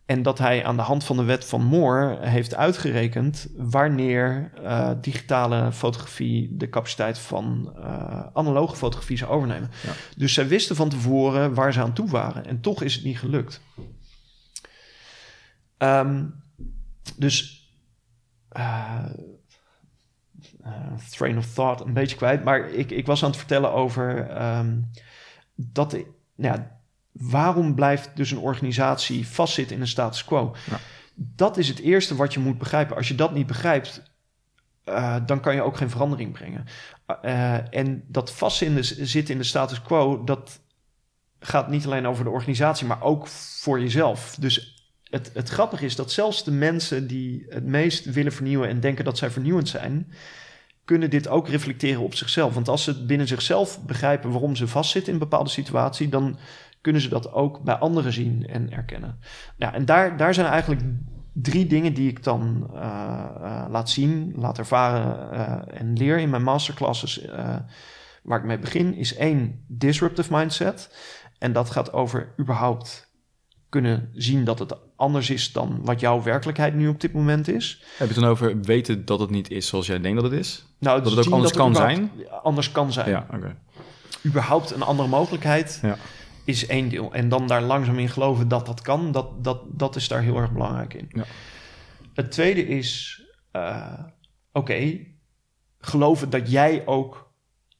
En dat hij aan de hand van de wet van Moore heeft uitgerekend wanneer uh, digitale fotografie de capaciteit van uh, analoge fotografie zou overnemen. Ja. Dus zij wisten van tevoren waar ze aan toe waren. En toch is het niet gelukt. Um, dus uh, train of thought een beetje kwijt. Maar ik, ik was aan het vertellen over um, dat. Ja, waarom blijft dus een organisatie vastzitten in een status quo? Ja. Dat is het eerste wat je moet begrijpen. Als je dat niet begrijpt, uh, dan kan je ook geen verandering brengen. Uh, en dat vastzitten in de status quo, dat gaat niet alleen over de organisatie, maar ook voor jezelf. Dus het, het grappige is dat zelfs de mensen die het meest willen vernieuwen en denken dat zij vernieuwend zijn, kunnen dit ook reflecteren op zichzelf. Want als ze binnen zichzelf begrijpen waarom ze vastzitten in een bepaalde situatie, dan kunnen ze dat ook bij anderen zien en erkennen. Ja, en daar, daar zijn eigenlijk drie dingen die ik dan uh, uh, laat zien, laat ervaren uh, en leer in mijn masterclasses. waar ik mee begin is één, disruptive mindset. En dat gaat over überhaupt kunnen zien dat het anders is dan wat jouw werkelijkheid nu op dit moment is. Heb je het dan over weten dat het niet is zoals jij denkt dat het is? Nou, dat het ook anders kan zijn? Anders kan zijn. Ja, oké. Überhaupt een andere mogelijkheid. Ja is één deel. En dan daar langzaam in geloven dat dat kan, dat, dat, dat is daar heel erg belangrijk in. Ja. Het tweede is, uh, oké, okay, geloven dat jij ook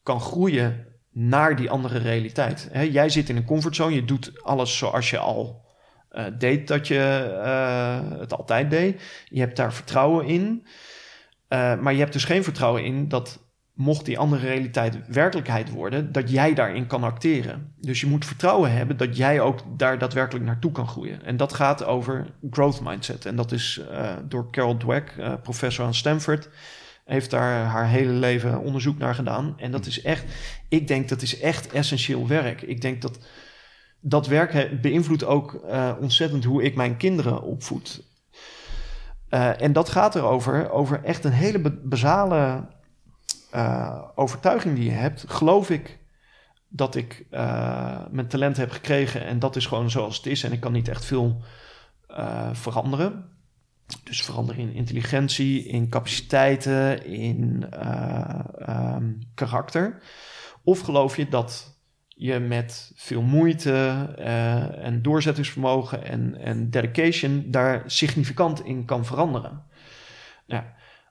kan groeien naar die andere realiteit. He, jij zit in een comfortzone, je doet alles zoals je al uh, deed dat je uh, het altijd deed. Je hebt daar vertrouwen in. maar je hebt dus geen vertrouwen in dat mocht die andere realiteit werkelijkheid worden, dat jij daarin kan acteren. Dus je moet vertrouwen hebben dat jij ook daar daadwerkelijk naartoe kan groeien. En dat gaat over growth mindset. En dat is uh, door Carol Dweck, uh, professor aan Stanford, heeft daar haar hele leven onderzoek naar gedaan. En dat is echt, ik denk dat is echt essentieel werk. Ik denk dat dat werk beïnvloedt ook uh, ontzettend hoe ik mijn kinderen opvoed. en dat gaat erover, over echt een hele basale uh, overtuiging die je hebt, geloof ik dat ik uh, mijn talent heb gekregen en dat is gewoon zoals het is en ik kan niet echt veel uh, veranderen. Dus veranderen in intelligentie, in capaciteiten, in um, karakter. Of geloof je dat je met veel moeite en doorzettingsvermogen en, en dedication daar significant in kan veranderen? Nou,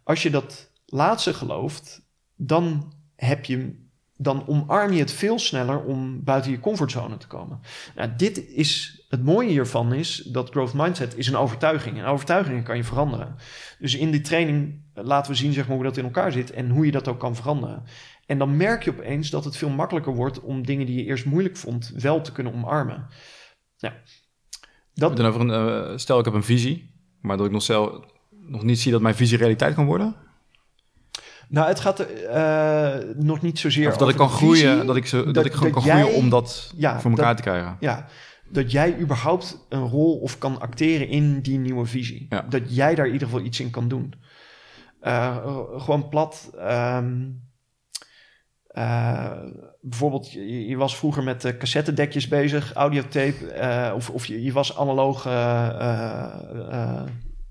als je dat laatste gelooft, dan heb je dan omarm je het veel sneller om buiten je comfortzone te komen. Nou, dit is, het mooie hiervan is dat growth mindset is een overtuiging. En overtuigingen kan je veranderen. Dus in die training laten we zien zeg maar, hoe dat in elkaar zit en hoe je dat ook kan veranderen. En dan merk je opeens dat het veel makkelijker wordt om dingen die je eerst moeilijk vond wel te kunnen omarmen. Nou. Dan over een, uh, stel, ik heb een visie, maar dat ik nog, zelf, nog niet zie dat mijn visie realiteit kan worden. Nou, het gaat uh, nog niet zozeer of dat ik kan groeien, dat ik, zo, dat, ik gewoon kan groeien om dat ja, voor elkaar te krijgen. Ja, dat jij überhaupt een rol of kan acteren in die nieuwe visie. Ja. Dat jij daar in ieder geval iets in kan doen. Uh, gewoon plat. Um, uh, bijvoorbeeld, je, je, was vroeger met uh, cassettedekjes bezig, audiotape, of, of je, je was analoog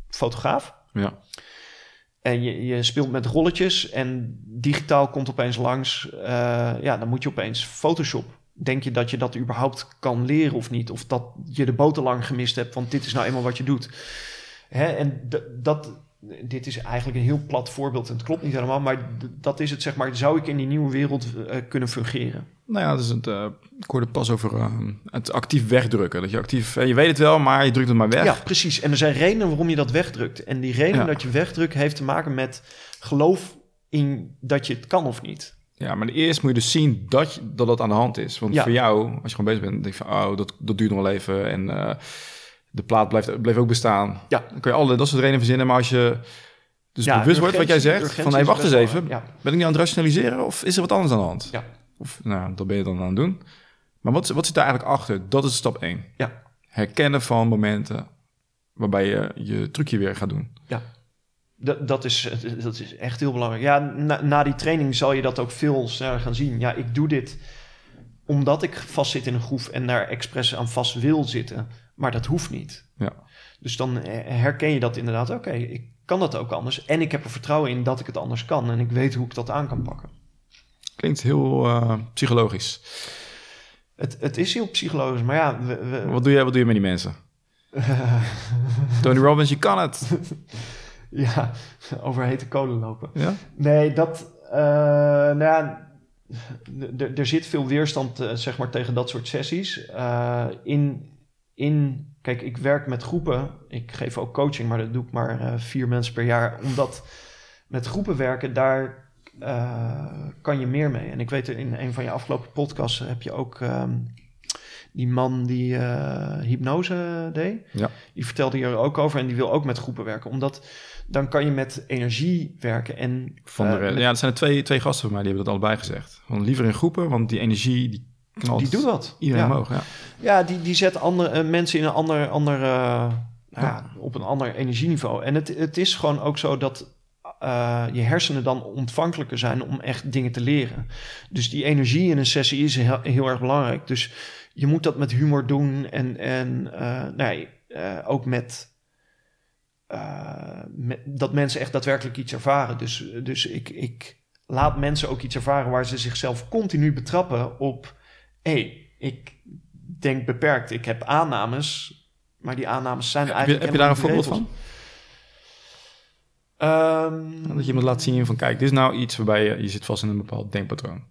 fotograaf. Ja. En je, je speelt met rolletjes en digitaal komt opeens langs. ja, dan moet je opeens Photoshop denk je dat je dat überhaupt kan leren of niet? Of dat je de boter lang gemist hebt, want dit is nou eenmaal wat je doet. Hè? En dat, dit is eigenlijk een heel plat voorbeeld en het klopt niet helemaal, maar dat is het, zeg maar, zou ik in die nieuwe wereld uh, kunnen fungeren? Nou ja, dat is het, uh, ik hoorde pas over uh, het actief wegdrukken. Dat je actief, je weet het wel, maar je drukt het maar weg. Ja, precies. En er zijn redenen waarom je dat wegdrukt. En die reden dat je wegdrukt heeft te maken met geloof in dat je het kan of niet. Ja, maar eerst moet je dus zien dat je, dat, dat aan de hand is. Want voor jou, als je gewoon bezig bent, denk je van, oh, dat, dat duurt nog wel even. En de plaat blijft, blijft ook bestaan. Ja. Dan kun je alle dat soort redenen verzinnen. Maar als je dus ja, bewust wordt wat jij zegt, van, hey, wacht eens even. Ben ik niet aan het rationaliseren of is er wat anders aan de hand? Ja. Of, nou, dat ben je dan aan het doen. Maar wat, wat zit daar eigenlijk achter? Dat is stap 1. Ja. Herkennen van momenten waarbij je je trucje weer gaat doen. Ja. Dat, dat, is, dat is echt heel belangrijk. Ja, na, na, die training zal je dat ook veel sneller gaan zien. Ja, ik doe dit omdat ik vast zit in een groef en daar expres aan vast wil zitten. Maar dat hoeft niet. Ja. Dus dan herken je dat inderdaad. Oké, ik kan dat ook anders. En ik heb er vertrouwen in dat ik het anders kan. En ik weet hoe ik dat aan kan pakken. Klinkt heel uh, psychologisch. Het, het is heel psychologisch, maar ja... We, Wat, doe je, wat doe je met die mensen? Tony Robbins, je kan het. Ja, over hete kolen lopen. Ja? Nee, dat... Uh, nou ja, er zit veel weerstand uh, zeg maar, tegen dat soort sessies. In, in, kijk, ik werk met groepen. Ik geef ook coaching, maar dat doe ik maar vier mensen per jaar. Omdat met groepen werken, daar kan je meer mee. En ik weet, in een van je afgelopen podcasts heb je ook... Um, die man die hypnose deed, ja. die vertelde hier ook over en die wil ook met groepen werken. Omdat dan kan je met energie werken. En, van de, ja, er zijn er twee, twee gasten van mij die hebben dat allebei gezegd. Van liever in groepen, want die energie die knalt die doet dat. iedereen ja. omhoog. Ja, ja die, die zet andere, uh, mensen in een ander, ander uh, ja. op een ander energieniveau. En het, het is gewoon ook zo dat je hersenen dan ontvankelijker zijn om echt dingen te leren. Dus die energie in een sessie is heel, heel erg belangrijk. Dus je moet dat met humor doen en, en nee, ook met uh, dat mensen echt daadwerkelijk iets ervaren. Dus, dus ik, ik laat mensen ook iets ervaren waar ze zichzelf continu betrappen op: hey, ik denk beperkt, ik heb aannames, maar die aannames zijn eigenlijk. Heb je, daar een voorbeeld van? Um, dat je iemand laat zien van: kijk, dit is nou iets waarbij je, je zit vast in een bepaald denkpatroon.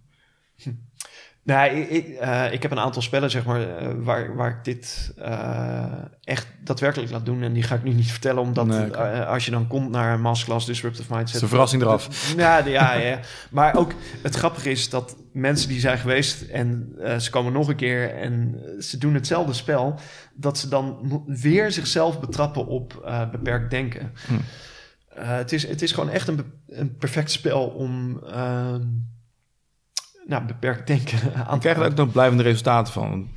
Nou, ik, uh, ik heb een aantal spellen, zeg maar, uh, waar, waar ik dit uh, echt daadwerkelijk laat doen. En die ga ik nu niet vertellen, omdat nee, als je dan komt naar een masterclass Disruptive Mindset... een verrassing eraf. Ja, ja, ja. maar ook het grappige is dat mensen die zijn geweest en ze komen nog een keer en ze doen hetzelfde spel, dat ze dan weer zichzelf betrappen op beperkt denken. Hm. het, is, het is gewoon echt een, een perfect spel om ehm, nou, beperkt denken aan. Je krijgt er ook nog blijvende resultaten van.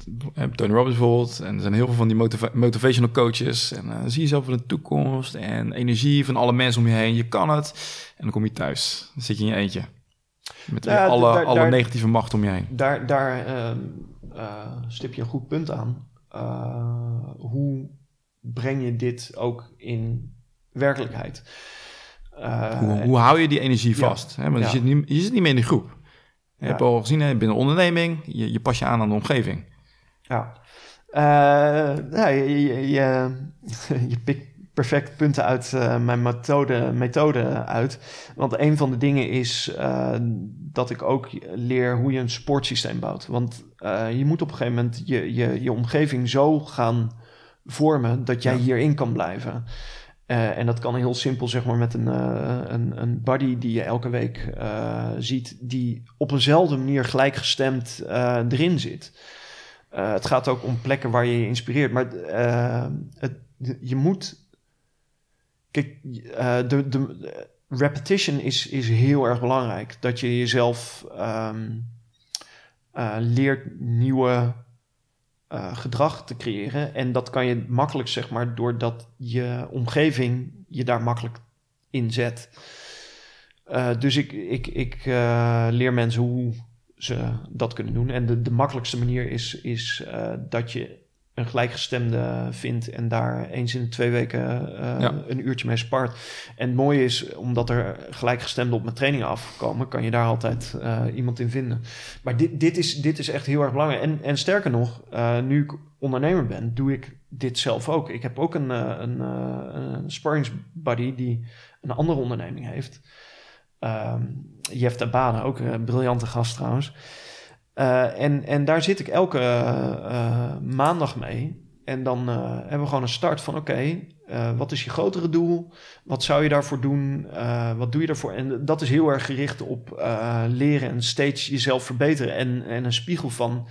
Tony Robbins bijvoorbeeld. En er zijn heel veel van die motiva motivational coaches. En uh, zie jezelf in de toekomst. En energie van alle mensen om je heen. Je kan het. En dan kom je thuis. Dan zit je in je eentje. Met ja, alle, daar, alle daar, negatieve macht om je heen. Daar, daar uh, uh, stip je een goed punt aan. hoe breng je dit ook in werkelijkheid? Hoe, hoe, hou je die energie vast? Ja. Hè? Want je, zit niet, je zit niet meer in de groep. Je hebt al gezien, hè, binnen onderneming, je, je pas je aan aan de omgeving. Ja. Uh, nou, je, je, je, je pikt perfect punten uit uh, mijn methode, methode uit. Want een van de dingen is uh, dat ik ook leer hoe je een sportsysteem bouwt. Want je moet op een gegeven moment je, je, je omgeving zo gaan vormen dat jij ja. hierin kan blijven. Uh, en dat kan heel simpel, zeg maar, met een, uh, een, een buddy die je elke week uh, ziet, die op eenzelfde manier gelijkgestemd erin zit. Eh, het gaat ook om plekken waar je je inspireert. Maar eh, het, je moet. Kijk, eh, de, de repetition is, is heel erg belangrijk. Dat je jezelf ehm, eh, leert nieuwe eh, gedrag te creëren. En dat kan je makkelijk, zeg maar, doordat je omgeving je daar makkelijk in zet. Eh, dus ik, ik, ik eh, leer mensen hoe ze dat kunnen doen. En de, de makkelijkste manier is, is dat je een gelijkgestemde vindt en daar eens in de twee weken eh, Ja. een uurtje mee spart. En het mooie is, omdat er gelijkgestemden op mijn trainingen afkomen, kan je daar altijd eh, iemand in vinden. Maar dit, dit, is, dit is echt heel erg belangrijk. En, en sterker nog, eh, nu ik ondernemer ben, doe ik dit zelf ook. Ik heb ook een, een, een sparringsbuddy die een andere onderneming heeft. Ehm Jeff Tabane, ook een briljante gast trouwens. Eh, en, en daar zit ik elke eh, maandag mee. En dan eh, hebben we gewoon een start van: oké, wat is je grotere doel? Wat zou je daarvoor doen? Wat doe je daarvoor? En dat is heel erg gericht op leren en steeds jezelf verbeteren. En, en een spiegel van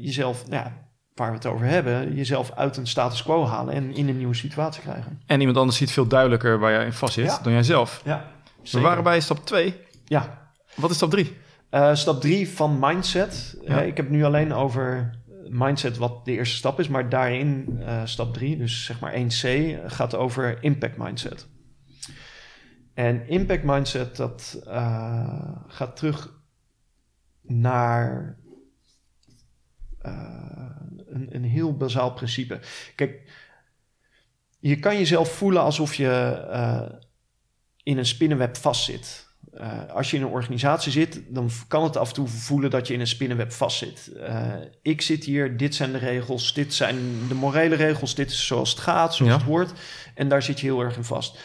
jezelf, nou ja, waar we het over hebben, jezelf uit een status quo halen en in een nieuwe situatie krijgen. En iemand anders ziet veel duidelijker waar jij in vast zit Ja. dan jij zelf. Ja, We waren bij stap 2. Ja, Wat is stap 3? Eh, stap drie van mindset. Ja. Eh, ik heb nu alleen over mindset, wat de eerste stap is. Maar daarin, eh, stap drie, dus zeg maar 1C, gaat over impact mindset. En impact mindset, dat gaat terug naar een, een heel bazaal principe. Kijk, je kan jezelf voelen alsof je in een spinnenweb vastzit. Eh, als je in een organisatie zit, dan kan het af en toe voelen dat je in een spinnenweb vastzit. Eh ik zit hier, dit zijn de regels, dit zijn de morele regels, dit is zoals het gaat, zoals Ja. het hoort. En daar zit je heel erg in vast.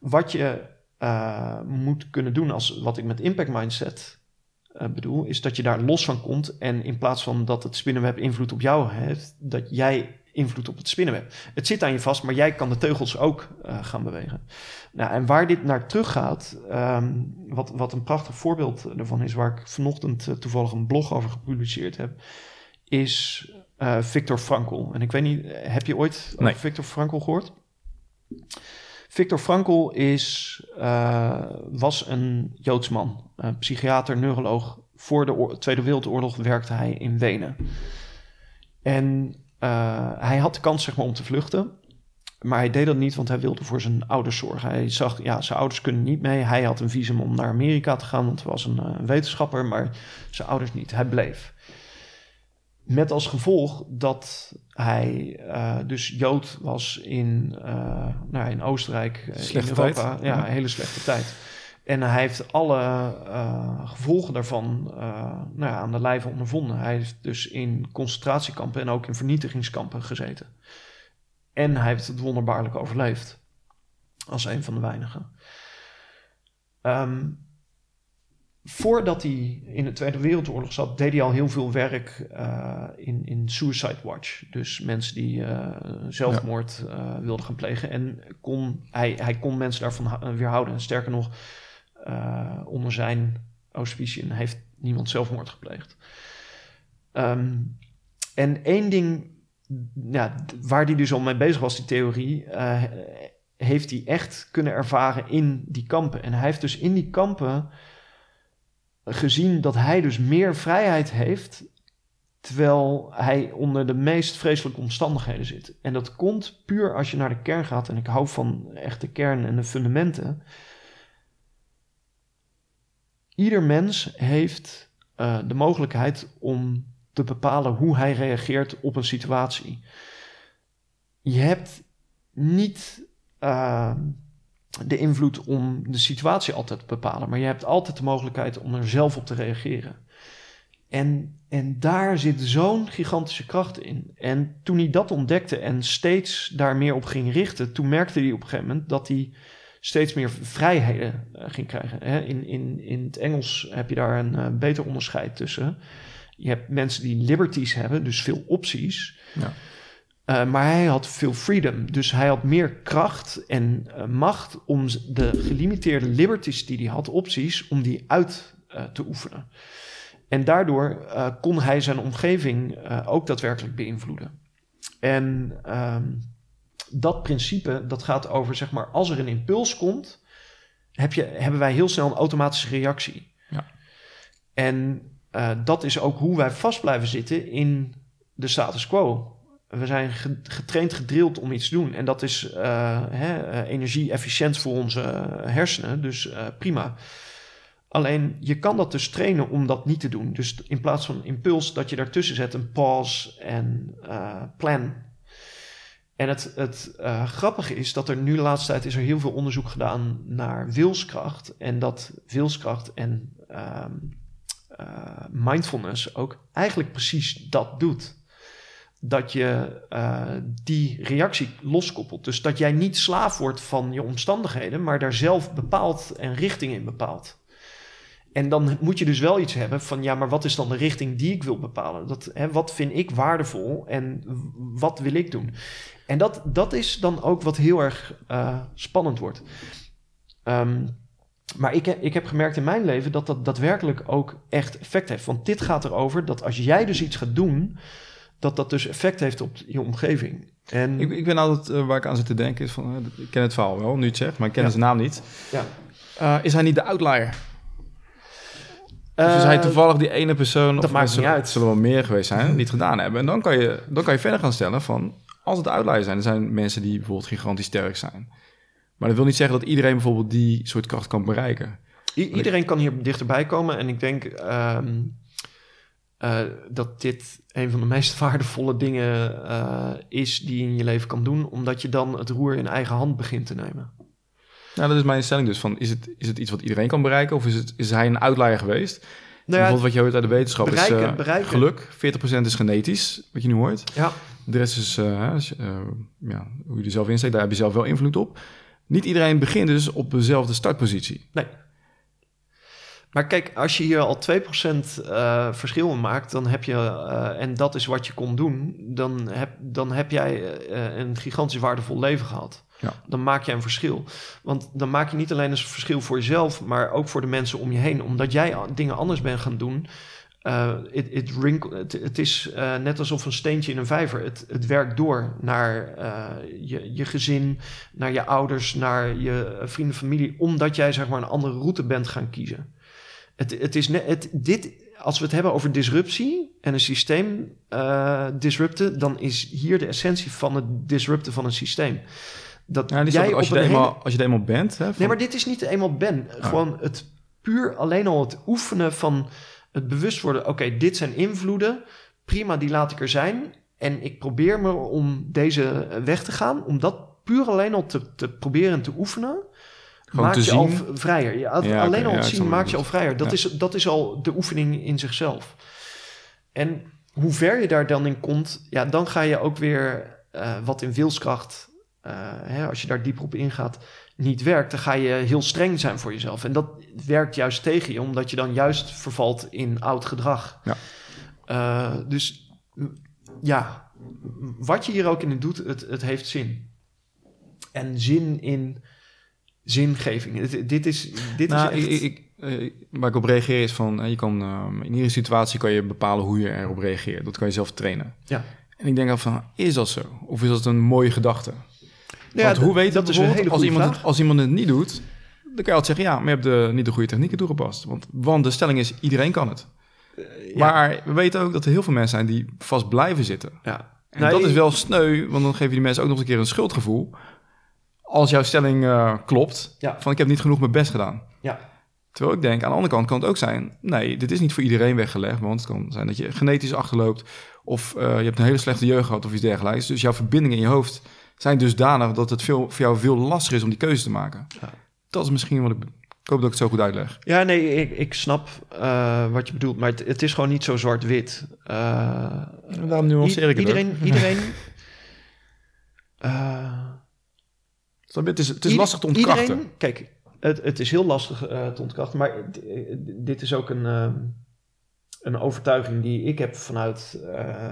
Wat je eh, moet kunnen doen, als wat ik met impact mindset bedoel, is dat je daar los van komt. En in plaats van dat het spinnenweb invloed op jou heeft, dat jij invloed op het spinnenweb. Het zit aan je vast, maar jij kan de teugels ook eh, gaan bewegen. Nou, en waar dit naar terug gaat, ehm, wat, wat een prachtig voorbeeld ervan is, waar ik vanochtend eh, toevallig een blog over gepubliceerd heb, is eh Viktor Frankl. En ik weet niet, heb je ooit Nee. over Viktor Frankl gehoord? Viktor Frankl is, was een Joods man, psychiater, neuroloog. Voor de Tweede Wereldoorlog werkte hij in Wenen. En hij had de kans zeg maar, om te vluchten. Maar hij deed dat niet, want hij wilde voor zijn ouders zorgen. Hij zag, ja, zijn ouders kunnen niet mee. Hij had een visum om naar Amerika te gaan, want hij was een eh, wetenschapper. Maar zijn ouders niet. Hij bleef. Met als gevolg dat hij eh, dus Jood was in, eh, nou, in Oostenrijk, eh, Slechte in Europa. tijd. Ja, Ja. een hele slechte tijd. En hij heeft alle eh, gevolgen daarvan eh, nou ja, aan de lijve ondervonden. Hij heeft dus in concentratiekampen en ook in vernietigingskampen gezeten. En hij heeft het wonderbaarlijk overleefd. Als een van de weinigen. Ehm, voordat hij in de Tweede Wereldoorlog zat, deed hij al heel veel werk eh, in, in Suicide Watch. Dus mensen die zelfmoord wilden gaan plegen. En kon, hij, hij kon mensen daarvan weerhouden. En sterker nog, eh, onder zijn auspiciën heeft niemand zelfmoord gepleegd. Ehm, en één ding ja, waar hij dus al mee bezig was, die theorie, eh, heeft hij echt kunnen ervaren in die kampen. En hij heeft dus in die kampen gezien dat hij dus meer vrijheid heeft, terwijl hij onder de meest vreselijke omstandigheden zit. En dat komt puur als je naar de kern gaat, en ik hou van echt de kern en de fundamenten. Ieder mens heeft eh, de mogelijkheid om te bepalen hoe hij reageert op een situatie. Je hebt niet uh, de invloed om de situatie altijd te bepalen, maar je hebt altijd de mogelijkheid om er zelf op te reageren. En, en daar zit zo'n gigantische kracht in. En toen hij dat ontdekte en steeds daar meer op ging richten, toen merkte hij op een gegeven moment dat hij steeds meer vrijheden uh, ging krijgen. Hè? In, in, in het Engels heb je daar een uh, beter onderscheid tussen. Je hebt mensen die liberties hebben, dus veel opties. Ja. Uh, maar hij had veel freedom. Dus hij had meer kracht en uh, macht om de gelimiteerde liberties die hij had, opties, om die uit uh, te oefenen. En daardoor eh, kon hij zijn omgeving eh, ook daadwerkelijk beïnvloeden. En ehm, dat principe, dat gaat over, zeg maar, als er een impuls komt, heb je, hebben wij heel snel een automatische reactie. Ja. En eh, dat is ook hoe wij vast blijven zitten in de status quo. We zijn ge- getraind, gedrild om iets te doen. En dat is eh, hè, eh, energie-efficiënt voor onze hersenen. Dus prima. Alleen je kan dat dus trainen om dat niet te doen. Dus in plaats van impuls, dat je daartussen zet een pause en plan. En het, het eh, grappige is dat er nu de laatste tijd is er heel veel onderzoek gedaan naar wilskracht. En dat wilskracht en ehm, eh, mindfulness ook eigenlijk precies dat doet. Dat je eh, die reactie loskoppelt. Dus dat jij niet slaaf wordt van je omstandigheden, maar daar zelf bepaalt en richting in bepaalt. En dan moet je dus wel iets hebben van, ja, maar wat is dan de richting die ik wil bepalen? Dat, hè, wat vind ik waardevol en wat wil ik doen? En dat, dat is dan ook wat heel erg eh, spannend wordt. Ehm, maar ik, ik heb gemerkt in mijn leven dat dat daadwerkelijk ook echt effect heeft. Want dit gaat erover dat als jij dus iets gaat doen, dat dat dus effect heeft op je omgeving. En Ik, ik ben altijd, eh, waar ik aan zit te denken, is van, eh, ik ken het verhaal wel, nu het zegt, maar ik ken Ja. zijn naam niet. ja. Is hij niet de outlier? Of is hij toevallig die ene persoon, dat of maakt niet zullen- uit. zullen wel meer geweest zijn, die het gedaan hebben. En dan kan, je, dan kan je verder gaan stellen van, als het outliers zijn, er zijn mensen die bijvoorbeeld gigantisch sterk zijn. Maar dat wil niet zeggen dat iedereen bijvoorbeeld die soort kracht kan bereiken. I- iedereen kan hier dichterbij komen. En ik denk ehm, eh, dat dit een van de meest waardevolle dingen eh, is die je in je leven kan doen. Omdat je dan het roer in eigen hand begint te nemen. Nou, dat is mijn stelling dus. Van, is, het, is het iets wat iedereen kan bereiken? Of is, het, is hij een outlier geweest? Nou ja, wat je hoort uit de wetenschap bereiken, is eh, bereiken. geluk. 40% is genetisch, wat je nu hoort. ja, De rest is eh, eh, ja, hoe je er zelf in steekt. Daar heb je zelf wel invloed op. Niet iedereen begint dus op dezelfde startpositie. nee. Maar kijk, als je hier al 2% eh verschil in maakt, dan heb je, en dat is wat je kon doen, dan heb, dan heb jij een gigantisch waardevol leven gehad. Ja. Dan maak je een verschil. Want dan maak je niet alleen een verschil voor jezelf, maar ook voor de mensen om je heen. Omdat jij dingen anders bent gaan doen. eh, het, is eh, net alsof een steentje in een vijver. Het, werkt door naar eh, je, je gezin, naar je ouders, naar je vrienden, familie. Omdat jij zeg maar een andere route bent gaan kiezen. Het, het is net, dit, als we het hebben over disruptie en een systeem disrupten, dan is hier de essentie van het disrupten van een systeem. Dat Ja, jij als, op je een eenmaal, hele- als je er eenmaal bent. Hè, van- Nee, maar dit is niet eenmaal ben. Gewoon het puur alleen al het oefenen van het bewust worden. Oké, dit zijn invloeden. Prima, die laat ik er zijn. En ik probeer me om deze weg te gaan. Om dat puur alleen al te, te proberen te oefenen. Gewoon maakt te je al zien. vrijer. Ja, het- Ja, alleen al het zien maakt je al vrijer. Dat, is, dat is al de oefening in zichzelf. En hoe ver je daar dan in komt, ja, dan ga je ook weer eh, wat in wilskracht, hè, als je daar dieper op ingaat, niet werkt, dan ga je heel streng zijn voor jezelf. En dat werkt juist tegen je, omdat je dan juist vervalt in oud gedrag. Ja. Eh, dus ja, wat je hier ook in doet, het, het heeft zin. En zin in zingeving. Dit, dit is, dit Nou, is echt... ik, ik, eh, waar ik op reageer is van, eh, je kan, ehm, in iedere situatie kan je bepalen hoe je erop reageert. Dat kan je zelf trainen. Ja. En ik denk af van, is dat zo? Of is dat een mooie gedachte? Ja, Want hoe weet dat is een hele als iemand, het, als iemand het niet doet, dan kan je altijd zeggen, ja, maar je hebt de, niet de goede technieken toegepast. Want, want de stelling is, iedereen kan het. ja. Maar we weten ook dat er heel veel mensen zijn die vast blijven zitten. ja. En Nou, dat is wel sneu, want dan geef je die mensen ook nog eens een keer een schuldgevoel. Als jouw stelling eh, klopt, Ja. van ik heb niet genoeg mijn best gedaan. Ja. Terwijl ik denk, aan de andere kant kan het ook zijn... nee, dit is niet voor iedereen weggelegd... want het kan zijn dat je genetisch achterloopt... of eh, je hebt een hele slechte jeugd gehad of iets dergelijks. Dus jouw verbindingen in je hoofd zijn dusdanig... dat het veel, voor jou veel lastiger is om die keuze te maken. Ja. Dat is misschien wat ik... Ik hoop dat ik het zo goed uitleg. Ja, nee, ik, ik snap eh, wat je bedoelt, maar het, het is gewoon niet zo zwart-wit. Eh, Daarom nuanceer ik het iedereen, iedereen, eh, Snap je? Het is, het is lastig te ontkrachten. Iedereen, kijk, het, het is heel lastig te ontkrachten, maar dit is ook een, ehm, een overtuiging die ik heb vanuit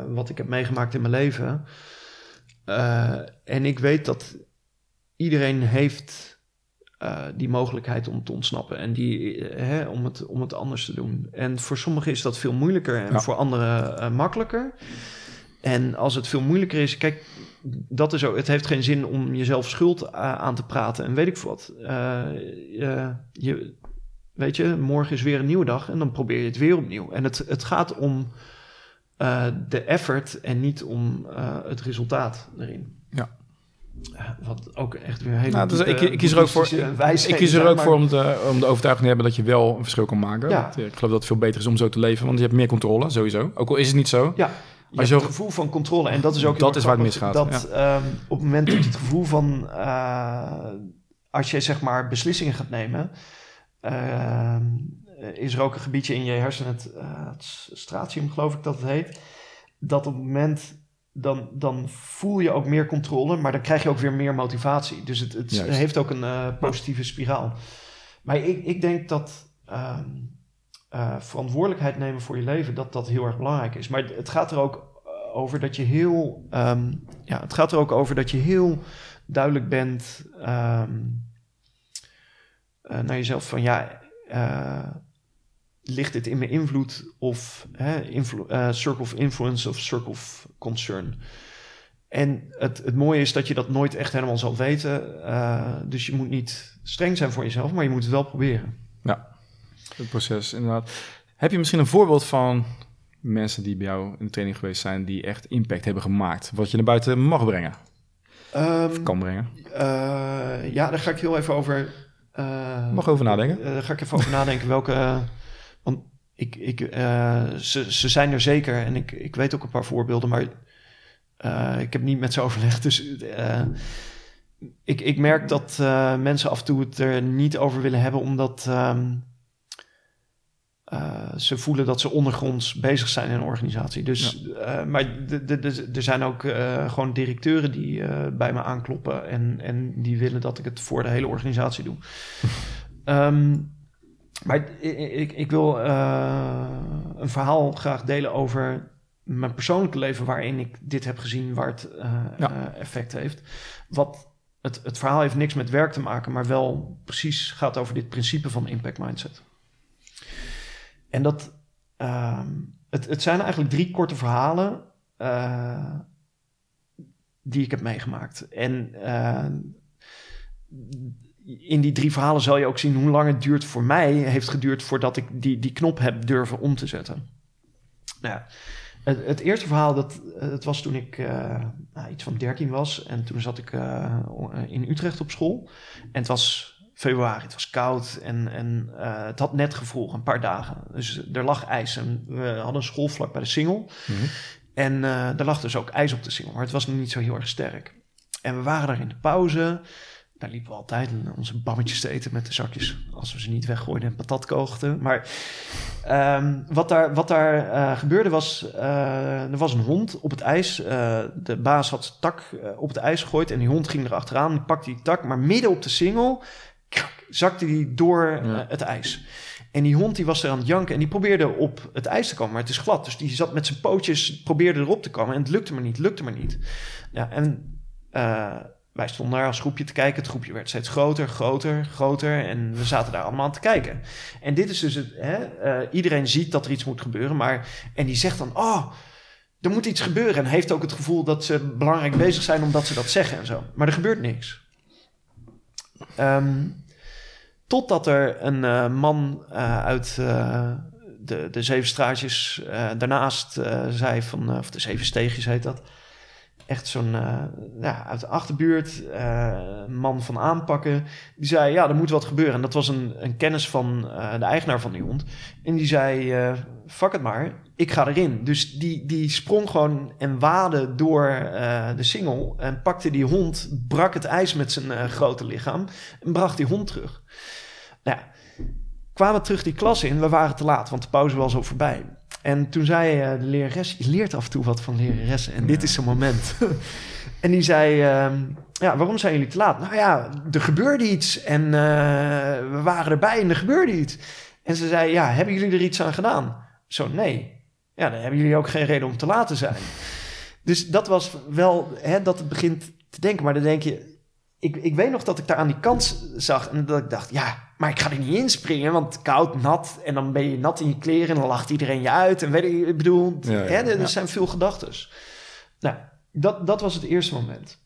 wat ik heb meegemaakt in mijn leven. Eh, en ik weet dat iedereen heeft eh, die mogelijkheid om te ontsnappen en die, eh, hè, om, het, om het anders te doen. En voor sommigen is dat veel moeilijker en Ja. voor anderen makkelijker. En als het veel moeilijker is, kijk, dat is ook, het heeft geen zin om jezelf schuld aan te praten en weet ik wat. Je, weet je, morgen is weer een nieuwe dag en dan probeer je het weer opnieuw. En het, het gaat om eh, de effort en niet om eh, het resultaat erin. Ja. Eh, Wat ook echt weer hele Nou, dus ik, ik kies er ook voor, ik kies er ook maar- voor om de, om de overtuiging te hebben dat je wel een verschil kan maken. Ja. Ik geloof dat het veel beter is om zo te leven, want je hebt meer controle, sowieso. Ook al is het niet zo. Ja, je hebt je het gevoel van controle. En dat is ook Dat heel is waar het misgaat, Dat ehm, op het moment dat je het gevoel van... als je zeg maar beslissingen gaat nemen... ehm, is er ook een gebiedje in je hersenen, het, eh, het stratium geloof ik dat het heet... dat op het moment... Dan, dan voel je ook meer controle, maar dan krijg je ook weer meer motivatie. Dus het, het Juist. heeft ook een eh, positieve spiraal. Maar ik, ik denk dat ehm, eh, verantwoordelijkheid nemen voor je leven, dat dat heel erg belangrijk is. Maar het gaat er ook eh, over dat je heel, ehm, ja, het gaat er ook over dat je heel duidelijk bent ehm, eh, naar jezelf van ja, eh, ligt dit in mijn invloed of hè, eh, circle of influence of circle of concern. En het, het mooie is dat je dat nooit echt helemaal zal weten. eh, dus je moet niet streng zijn voor jezelf, maar je moet het wel proberen. Het proces, inderdaad. Heb je misschien een voorbeeld van mensen die bij jou in de training geweest zijn, die echt impact hebben gemaakt? Wat je naar buiten mag brengen, Ehm, kan brengen? Eh, ja, daar ga ik heel even over. eh, Mag over nadenken. daar ga ik even over nadenken welke. Ik, ik, eh, ze, ze zijn er zeker en ik, ik weet ook een paar voorbeelden, maar eh, ik heb niet met ze overlegd. Dus eh, ik, ik merk dat mensen af en toe het er niet over willen hebben, omdat ehm, eh, ze voelen dat ze ondergronds bezig zijn in een organisatie. Dus, eh, maar de- de- de- er zijn ook gewoon directeuren die bij me aankloppen en, en die willen dat ik het voor de hele organisatie doe. Ehm, maar ik, ik, ik wil eh, een verhaal graag delen over mijn persoonlijke leven waarin ik dit heb gezien waar het eh, Ja. eh, effect heeft. Wat het, het verhaal heeft niks met werk te maken, maar wel precies gaat over dit principe van impact mindset. En dat, ehm, het, het zijn eigenlijk drie korte verhalen die ik heb meegemaakt. En in die drie verhalen zal je ook zien hoe lang het duurt voor mij, heeft geduurd voordat ik die, die knop heb durven om te zetten. Nou ja, het, het eerste verhaal, dat, het was toen ik eh, nou, iets van 13 was. En toen zat ik eh, in Utrecht op school. En het was februari, het was koud en, en eh, het had net gevroren, een paar dagen. Dus er lag ijs en we hadden een school vlak bij de Singel. Mhm. En er lag dus ook ijs op de Singel, maar het was nog niet zo heel erg sterk. En we waren daar in de pauze. Daar liepen we altijd onze bammetjes te eten met de zakjes. Als we ze niet weggooiden en patat koogden. Maar ehm, wat daar, wat daar eh, gebeurde was... eh, er was een hond op het ijs. Eh, de baas had zijn tak op het ijs gegooid. En die hond ging erachteraan. Die pakte die tak. Maar midden op de singel krak, zakte die door Ja. het ijs. En die hond die was er aan het janken. En die probeerde op het ijs te komen. Maar het is glad. Dus die zat met zijn pootjes... Probeerde erop te komen. En het lukte maar niet. Lukte maar niet. Ja, en... wij stonden daar als groepje te kijken. Het groepje werd steeds groter, groter, groter. En we zaten daar allemaal aan te kijken. En dit is dus het... Hè, eh, iedereen ziet dat er iets moet gebeuren. Maar, en die zegt dan... Oh, er moet iets gebeuren. En heeft ook het gevoel dat ze belangrijk bezig zijn... omdat ze dat zeggen en zo. Maar er gebeurt niks. Ehm, totdat er een eh, man eh, uit de, de Zeven Straatjes... daarnaast zei van... of de Zeven Steegjes heet dat echt zo'n, eh, ja, uit de achterbuurt, eh, man van aanpakken. Die zei, ja, er moet wat gebeuren. En dat was een, een kennis van eh, de eigenaar van die hond. En die zei, fuck het maar, ik ga erin. Dus die, die sprong gewoon en waadde door de singel... en pakte die hond, brak het ijs met zijn grote lichaam... en bracht die hond terug. Nou ja, kwamen terug die klas in. We waren te laat, want de pauze was al voorbij. En toen zei eh, de lerares, je leert af en toe wat van leraressen. En dit is zo'n moment. en die zei, ehm, ja, waarom zijn jullie te laat? Nou ja, er gebeurde iets. En eh, we waren erbij en er gebeurde iets. En ze zei, ja, hebben jullie er iets aan gedaan? Zo, nee. Ja, dan hebben jullie ook geen reden om te laat te zijn. Dus dat was wel, hè, dat het begint te denken. Maar dan denk je, ik, ik weet nog dat ik daar aan die kant zag en dat ik dacht, ja, maar ik ga er niet inspringen, want koud, nat en dan ben je nat in je kleren en dan lacht iedereen je uit. En weet ik, ik bedoel, Ja, ja, hè, er, ja. zijn veel gedachten. Nou, dat, dat was het eerste moment.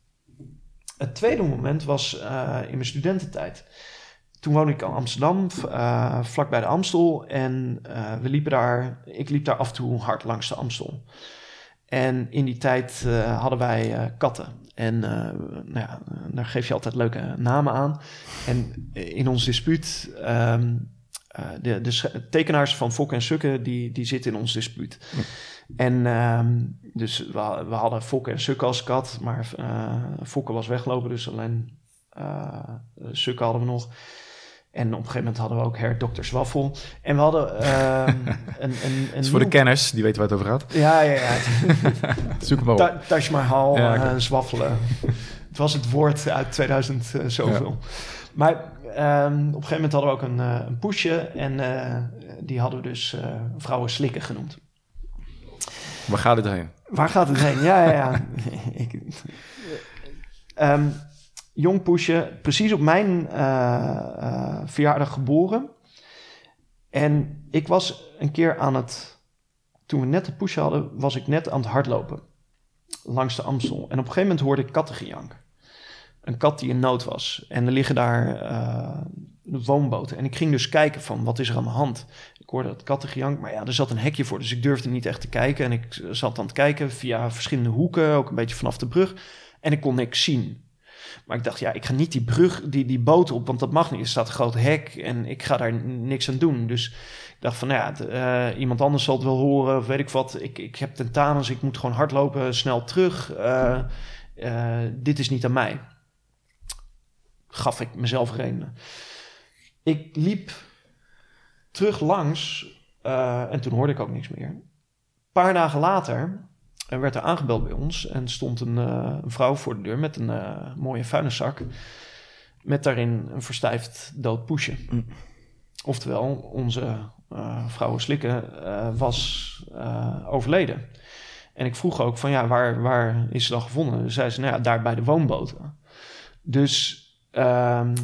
Het tweede moment was eh, in mijn studententijd. Toen woonde ik in Amsterdam, v- eh, vlak bij de Amstel. En eh, we liepen daar, ik liep daar af en toe hard langs de Amstel. En in die tijd eh, hadden wij eh, katten. En eh, nou ja, daar geef je altijd leuke namen aan. En in ons dispuut, eh, de, tekenaars van Fokke en Sukke, die, die zitten in ons dispuut. En ehm, dus we, we hadden Fokke en Sukke als kat, maar eh Fokke was weggelopen, dus alleen Sukke hadden we nog. En op een gegeven moment hadden we ook her Dr. Zwaffel. En we hadden ehm, een, een, een Dus voor de kenners, die weten waar het over gaat. Ja, ja, ja. Zoek hem maar op. Ta Taj Mahal, Ja, eh, zwaffelen. het was het woord uit 2000 eh, zoveel. Maar ehm, op een gegeven moment hadden we ook een, eh, een poesje. En die hadden we dus vrouwen slikken genoemd. Waar gaat dit heen? Waar gaat het heen? Ja, ja, ja. Ik, Ehm, jong poesje, precies op mijn eh, eh, verjaardag geboren. En ik was een keer aan het... Toen we net de poesje hadden, was ik net aan het hardlopen. Langs de Amstel. En op een gegeven moment hoorde ik kattengejank. Een kat die in nood was. En er liggen daar eh, woonboten. En ik ging dus kijken van, wat is er aan de hand? Ik hoorde het kattengejank, maar ja, er zat een hekje voor. Dus ik durfde niet echt te kijken. En ik zat aan het kijken via verschillende hoeken, ook een beetje vanaf de brug. En ik kon niks zien. Maar ik dacht, ja, ik ga niet die brug, die, die boot op, want dat mag niet. Er staat een groot hek en ik ga daar niks aan doen. Dus ik dacht van, nou ja, eh, iemand anders zal het wel horen of weet ik wat. Ik, ik heb tentamens, ik moet gewoon hardlopen, snel terug. Eh, eh, dit is niet aan mij. Gaf ik mezelf redenen. Ik liep terug langs en toen hoorde ik ook niks meer. Een paar dagen later er werd er aangebeld bij ons en stond een, eh, een vrouw voor de deur met een eh, mooie vuilniszak. Met daarin een verstijfd dood poesje. Mm. Oftewel, onze eh vrouw Slikken was overleden. En ik vroeg ook van ja, waar, waar is ze dan gevonden? Zei ze, nou ja, daar bij de woonboten. Dus ehm,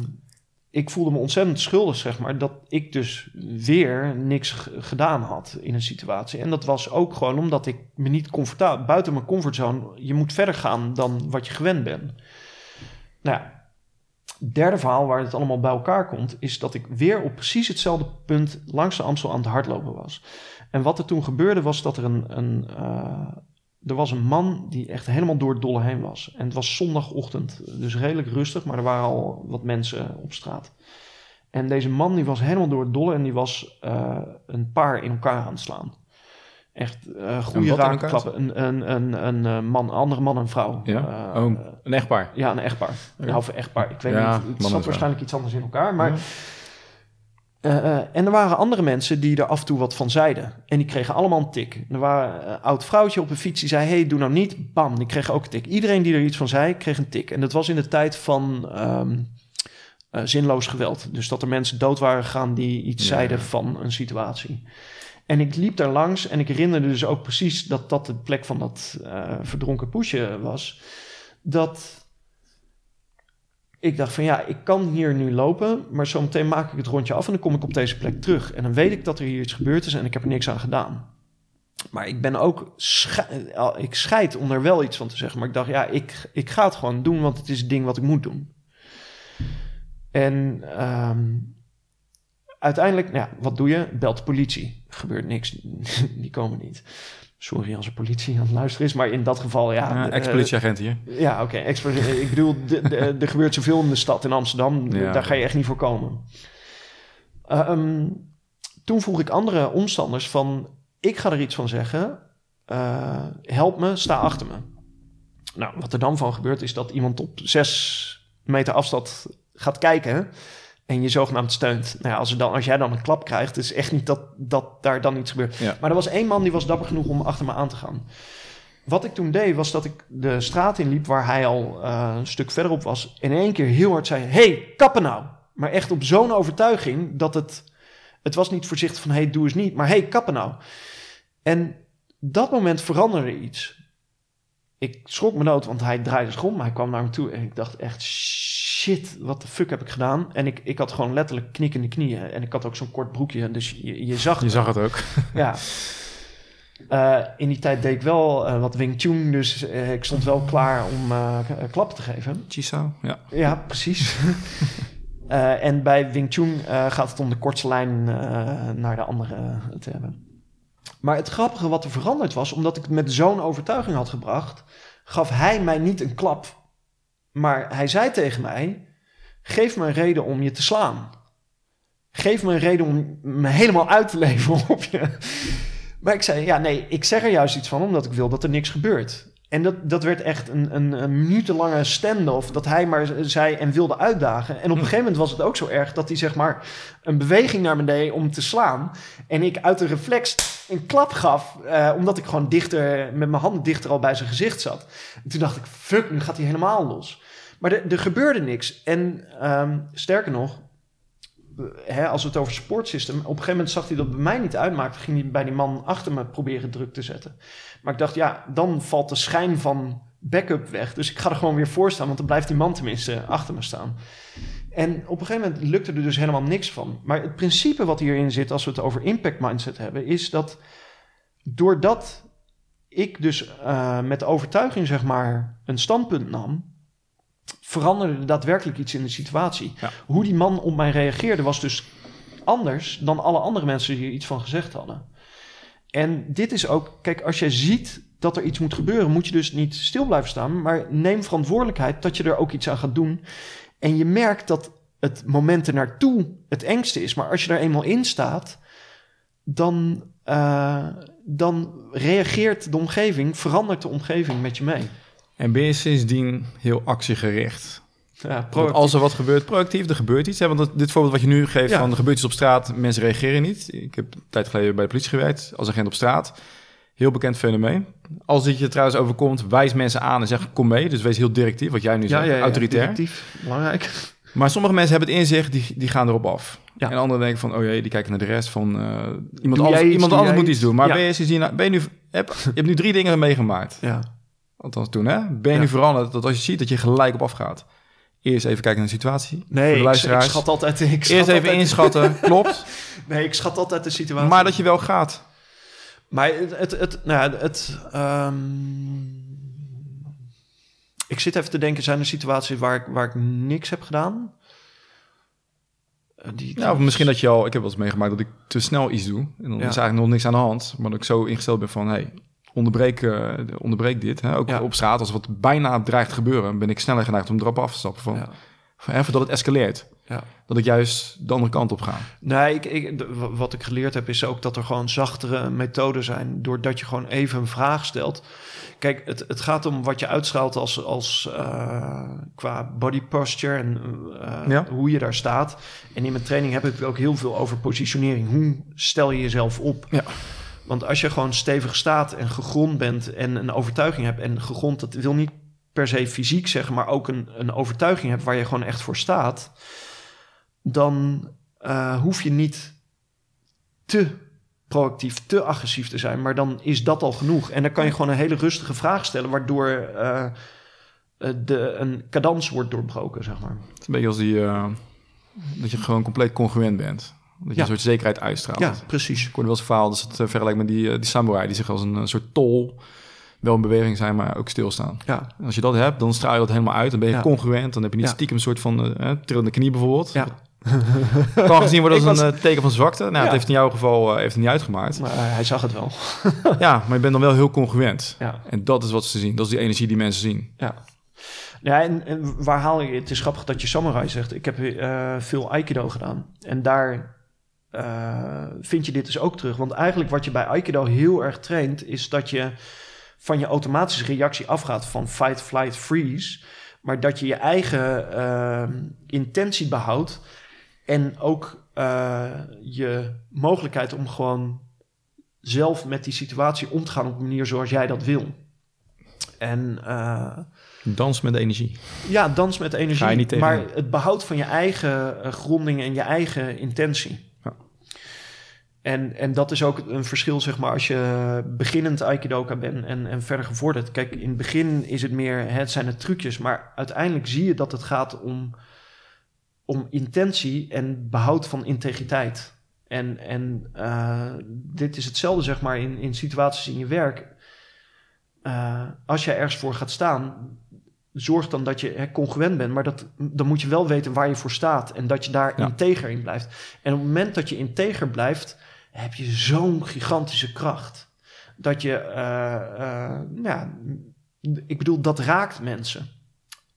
ik voelde me ontzettend schuldig, zeg maar, dat ik dus weer niks gedaan had in een situatie. En dat was ook gewoon omdat ik me niet comfortabel, buiten mijn comfortzone, je moet verder gaan dan wat je gewend bent. Nou ja, derde verhaal waar het allemaal bij elkaar komt, is dat ik weer op precies hetzelfde punt langs de Amstel aan het hardlopen was. En wat er toen gebeurde was dat er een, een eh, er was een man die echt helemaal door het dolle heen was. En het was zondagochtend, dus redelijk rustig, maar er waren al wat mensen op straat. En deze man die was helemaal door het dolle en die was eh, een paar in elkaar aan het slaan. Echt eh goede raakklappen. Een, een, een, een eh, man, een andere man en vrouw. Ja? Oh, een echtpaar. ja, een echtpaar. Oké. Nou, of een echtpaar. Ik weet Ja, niet. man Het zat waarschijnlijk iets anders in elkaar. Maar, Ja. Eh, eh, en er waren andere mensen die er af en toe wat van zeiden. En die kregen allemaal een tik. Er was een oud vrouwtje op een fiets die zei... hey, doe nou niet. Bam, die kreeg ook een tik. Iedereen die er iets van zei, kreeg een tik. En dat was in de tijd van ehm, eh, zinloos geweld. Dus dat er mensen dood waren gegaan die iets Ja. zeiden van een situatie. En ik liep daar langs en ik herinnerde dus ook precies... dat dat de plek van dat eh, verdronken poesje was. Dat ik dacht van ja, ik kan hier nu lopen, maar zometeen maak ik het rondje af en dan kom ik op deze plek terug. En dan weet ik dat er hier iets gebeurd is en ik heb er niks aan gedaan. Maar ik ben ook, ik scheid om er wel iets van te zeggen. Maar ik dacht, ja, ik, ik ga het gewoon doen, want het is het ding wat ik moet doen. En ehm, uiteindelijk, nou wat doe je? Belt de politie. Gebeurt niks, die komen niet. Sorry als er politie aan het luisteren is, maar in dat geval, ja... Ja, Ex-politieagent hier. ja, oké. expo- ik bedoel, er gebeurt zoveel in de stad in Amsterdam. Ja. Daar ga je echt niet voor komen. Ehm, toen vroeg ik andere omstanders van... ik ga er iets van zeggen. Eh, help me, sta achter me. Nou, wat er dan van gebeurt is dat iemand op zes meter afstand gaat kijken... en je zogenaamd steunt. Nou als, er dan, als jij dan een klap krijgt... is echt niet dat, dat daar dan iets gebeurt. Ja. Maar er was één man die was dapper genoeg om achter me aan te gaan. Wat ik toen deed, was dat ik de straat inliep waar hij al eh, een stuk verderop was. En in één keer heel hard zei: hey, kappen nou. Maar echt op zo'n overtuiging dat het. Het was niet voorzichtig van: hey, doe eens niet. Maar hey, kappen nou. En dat moment veranderde iets. ik schrok me dood, want hij draaide zich om. Hij kwam naar me toe en ik dacht echt, shit, wat de fuck heb ik gedaan? En ik, ik had gewoon letterlijk knikkende knieën. En ik had ook zo'n kort broekje, dus je, je zag Je zag het ook. ja. Eh, in die tijd deed ik wel eh, wat Wing Chun, dus eh, ik stond wel klaar om eh, klappen te geven. Chisao, ja. Ja, precies. Eh, en bij Wing Chun eh, gaat het om de kortste lijn eh, naar de andere te hebben. Maar het grappige wat er veranderd was, omdat ik het met zo'n overtuiging had gebracht, gaf hij mij niet een klap. Maar hij zei tegen mij: Geef me een reden om je te slaan. Geef me een reden om me helemaal uit te leveren op je. Maar ik zei: Ja, nee, ik zeg er juist iets van, omdat ik wil dat er niks gebeurt. En dat, dat werd echt een, een, een minutenlange stand-off. Dat hij maar zei en wilde uitdagen. En op een gegeven moment was het ook zo erg dat hij zeg maar een beweging naar me deed om te slaan. En ik uit de reflex een klap gaf. eh, omdat ik gewoon dichter, met mijn handen dichter al bij zijn gezicht zat. En toen dacht ik, fuck, nu gaat hij helemaal los. Maar er, gebeurde niks. En ehm, sterker nog, hè, als we het over sportsystem... op een gegeven moment zag hij dat bij mij niet uitmaakte... ging hij bij die man achter me proberen druk te zetten. Maar ik dacht, ja, dan valt de schijn van backup weg. Dus ik ga er gewoon weer voor staan... want dan blijft die man tenminste achter me staan. En op een gegeven moment lukte er dus helemaal niks van. Maar het principe wat hierin zit... als we het over impact mindset hebben... is dat doordat ik dus eh, met overtuiging zeg maar een standpunt nam veranderde er daadwerkelijk iets in de situatie. Ja. Hoe die man op mij reageerde was dus anders dan alle andere mensen die er iets van gezegd hadden. En dit is ook, kijk, als jij ziet dat er iets moet gebeuren, moet je dus niet stil blijven staan, maar neem verantwoordelijkheid dat je er ook iets aan gaat doen. En je merkt dat het moment er naartoe het engste is, maar als je er eenmaal in staat, dan, eh, dan reageert de omgeving, verandert de omgeving met je mee. En ben je sindsdien heel actiegericht? Ja, als er wat gebeurt, proactief, er gebeurt iets. Hè? Want dat, dit voorbeeld wat je nu geeft, Ja. van er gebeurt iets op straat, mensen reageren niet. Ik heb een tijd geleden bij de politie gewerkt, als agent op straat. Heel bekend fenomeen. Als dit je trouwens overkomt, wijs mensen aan en zeg kom mee. Dus wees heel directief, wat jij nu zegt, autoritair. directief, belangrijk. Maar sommige mensen hebben het in zich, die, die gaan erop af. Ja. En anderen denken van, oh jee, die kijken naar de rest van... eh, iemand Doe anders, iets, iemand anders moet iets doen. Maar Ja. ben je sindsdien, ben je nu, heb, je hebt nu drie dingen meegemaakt. Ja. Althans toen, hè? Ben je nu veranderd dat als je ziet dat je gelijk op afgaat. Eerst even kijken naar de situatie. voor Nee, de ik, ik luisteraars. schat altijd... Ik schat Eerst even altijd, inschatten, klopt. Nee, ik schat altijd de situatie. Maar dat je wel gaat. Maar het... het, nou ja, het ehm, ik zit even te denken, zijn er situaties waar ik, waar ik niks heb gedaan? Eh, Die, Ja, of misschien dat je al... Ik heb wel eens meegemaakt dat ik te snel iets doe. En dan Ja. is eigenlijk nog niks aan de hand. Maar dat ik zo ingesteld ben van... Hey, onderbreek, eh, onderbreek dit. Hè? Ook Ja. op straat, als wat bijna dreigt te gebeuren... ben ik sneller geneigd om erop af te stappen. Van, Ja. van even dat het escaleert. Ja. Dat ik juist de andere kant op ga. Nee, ik, ik, wat ik geleerd heb is ook dat er gewoon zachtere methoden zijn. Doordat je gewoon even een vraag stelt. Kijk, het, het gaat om wat je uitstraalt als, als eh, qua body posture en eh, Ja. hoe je daar staat. En in mijn training heb ik het ook heel veel over positionering. Hoe stel je jezelf op? Ja. Want als je gewoon stevig staat en gegrond bent en een overtuiging hebt. En gegrond, dat wil niet per se fysiek zeggen, maar ook een, een overtuiging hebt waar je gewoon echt voor staat. Dan eh, hoef je niet te proactief, te agressief te zijn. Maar dan is dat al genoeg. En dan kan je gewoon een hele rustige vraag stellen, waardoor eh, eh, de, een cadans wordt doorbroken, zeg maar. Het is een beetje als die... dat je gewoon compleet congruent bent. Dat je Ja. een soort zekerheid uitstraalt. Ja, precies. Ik hoorde wel eens een verhaal, dat is het uh, vergelijk met die, eh, die samurai... die zich als een, eh, soort tol wel in beweging zijn, maar ook stilstaan. Ja, En als je dat hebt, dan straal je dat helemaal uit. Dan ben je Ja. congruent. Dan heb je niet Ja. stiekem een soort van eh, trillende knie bijvoorbeeld. ja. Kan gezien worden als was- een eh, teken van zwakte. Nou, Ja. het heeft in jouw geval eh, heeft het niet uitgemaakt. maar eh, hij zag het wel. ja, maar je bent dan wel heel congruent. Ja. En dat is wat ze zien. Dat is die energie die mensen zien. Ja. Ja, en, en waar haal je... Het is grappig dat je samurai zegt. Ik heb eh, veel aikido gedaan. En daar eh, vind je dit dus ook terug. Want eigenlijk wat je bij aikido heel erg traint... is dat je van je automatische reactie afgaat van fight, flight, freeze... maar dat je je eigen eh, intentie behoudt... en ook eh, je mogelijkheid om gewoon zelf met die situatie om te gaan... op een manier zoals jij dat wil. En... eh, Dans met energie. ja, dans met energie. Ga je niet tegen- maar het behoud van je eigen gronding en je eigen intentie. Ja. En, en dat is ook een verschil, zeg maar, als je beginnend Aikidoka bent en, en verder gevorderd. Kijk, in het begin is het meer, het zijn het trucjes, maar uiteindelijk zie je dat het gaat om, om intentie en behoud van integriteit. En, en uh, dit is hetzelfde, zeg maar, in, in situaties in je werk. Uh, als jij ergens voor gaat staan, zorg dan dat je hè, congruent bent. Maar dat, dan moet je wel weten waar je voor staat. En dat je daar integer in blijft. En op het moment dat je integer blijft, heb je zo'n gigantische kracht. Dat je, uh, ja, ik bedoel, dat raakt mensen.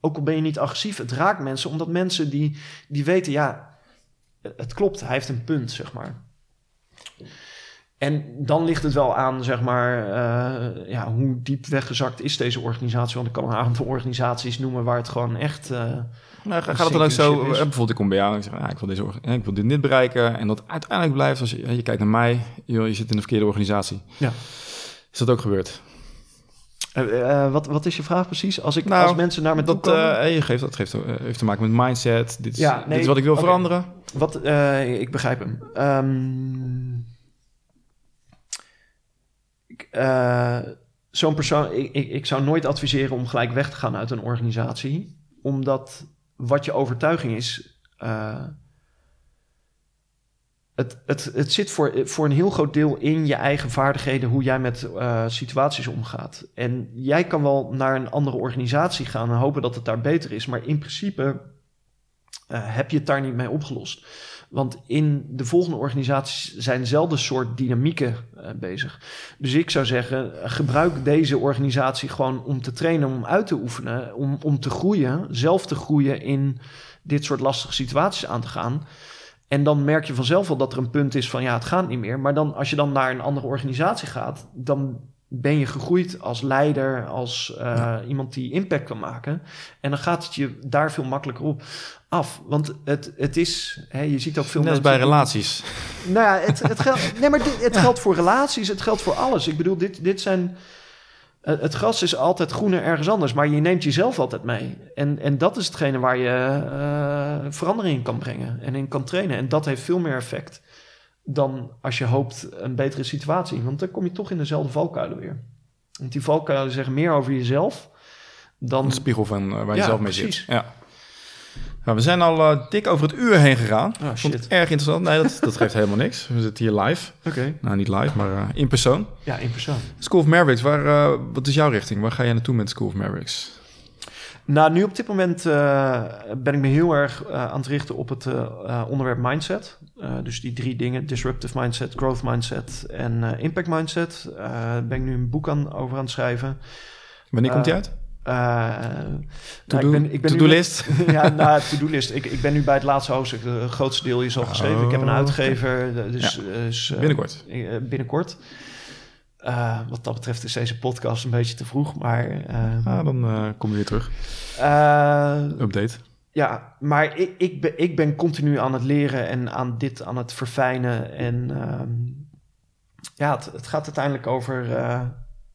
Ook al ben je niet agressief, het raakt mensen. Omdat mensen die, die weten, ja, het klopt, hij heeft een punt, zeg maar. En dan ligt het wel aan, zeg maar, uh, ja, hoe diep weggezakt is deze organisatie. Want ik kan een aantal organisaties noemen waar het gewoon echt... Nou, gaat het dan ook zo, is. bijvoorbeeld ik kom bij jou en ik zeg, ja, ik wil, deze, ik wil dit niet bereiken. En dat uiteindelijk blijft, als je, je kijkt naar mij, je, je zit in de verkeerde organisatie. Ja. Is dat ook gebeurd? Uh, wat, wat is je vraag precies? Als, ik, nou, als mensen naar me toe komen... Uh, je geeft, dat geeft, heeft te maken met mindset. Dit is, ja, nee, dit is wat ik wil okay. veranderen. Wat, ik begrijp hem. Um, uh, zo'n persoon, ik, ik, ik, zou nooit adviseren om gelijk weg te gaan uit een organisatie, omdat wat je overtuiging is, uh, het, het, het zit voor, voor een heel groot deel in je eigen vaardigheden, hoe jij met uh, situaties omgaat. En jij kan wel naar een andere organisatie gaan en hopen dat het daar beter is, maar in principe heb je het daar niet mee opgelost. Want in de volgende organisaties zijn dezelfde soort dynamieken uh, bezig. Dus ik zou zeggen, gebruik deze organisatie gewoon om te trainen, om uit te oefenen, om, om te groeien, zelf te groeien in dit soort lastige situaties aan te gaan. En dan merk je vanzelf wel dat er een punt is van ja, het gaat niet meer. Maar dan als je dan naar een andere organisatie gaat, dan ben je gegroeid als leider, als uh, iemand die impact kan maken. En dan gaat het je daar veel makkelijker op af. Want het, het is, hè, je ziet ook veel Net bij relaties. Nou ja, het, het, geldt, nee, maar het geldt voor relaties, het geldt voor alles. Ik bedoel, dit, dit zijn... Het gras is altijd groener ergens anders, maar je neemt jezelf altijd mee. En, en dat is hetgene waar je uh, verandering in kan brengen en in kan trainen. En dat heeft veel meer effect dan als je hoopt een betere situatie. Want dan kom je toch in dezelfde valkuilen weer. Want die valkuilen zeggen meer over jezelf dan... Een spiegel van uh, waar je zelf mee zit. Ja, nou, we zijn al uh, dik over het uur heen gegaan. Oh, shit. Vond erg interessant. Nee, dat, dat geeft helemaal niks. We zitten hier live. Oké. Okay. Nou, niet live, maar uh, in persoon. Ja, in persoon. School of Mavericks, waar, wat is jouw richting? Waar ga jij naartoe met School of Mavericks? Nou, nu op dit moment ben ik me heel erg aan het richten op het onderwerp mindset. dus die drie dingen, disruptive mindset, growth mindset en impact mindset. Daar ben ik nu een boek aan, over aan het schrijven. Wanneer komt die uit? Uh, to-do nou, to list? ja, nou, to-do-list. Ik, ik ben nu bij het laatste hoofdstuk. Het grootste deel is al geschreven. ik heb een oh, uitgever. Dus, ja. dus uh, binnenkort. Uh, binnenkort. wat dat betreft is deze podcast een beetje te vroeg, maar... ah, dan kom je weer terug. Update. Ja, maar ik, ik, ben, ik ben continu aan het leren en aan dit aan het verfijnen. En ehm, ja, het, het, gaat uiteindelijk over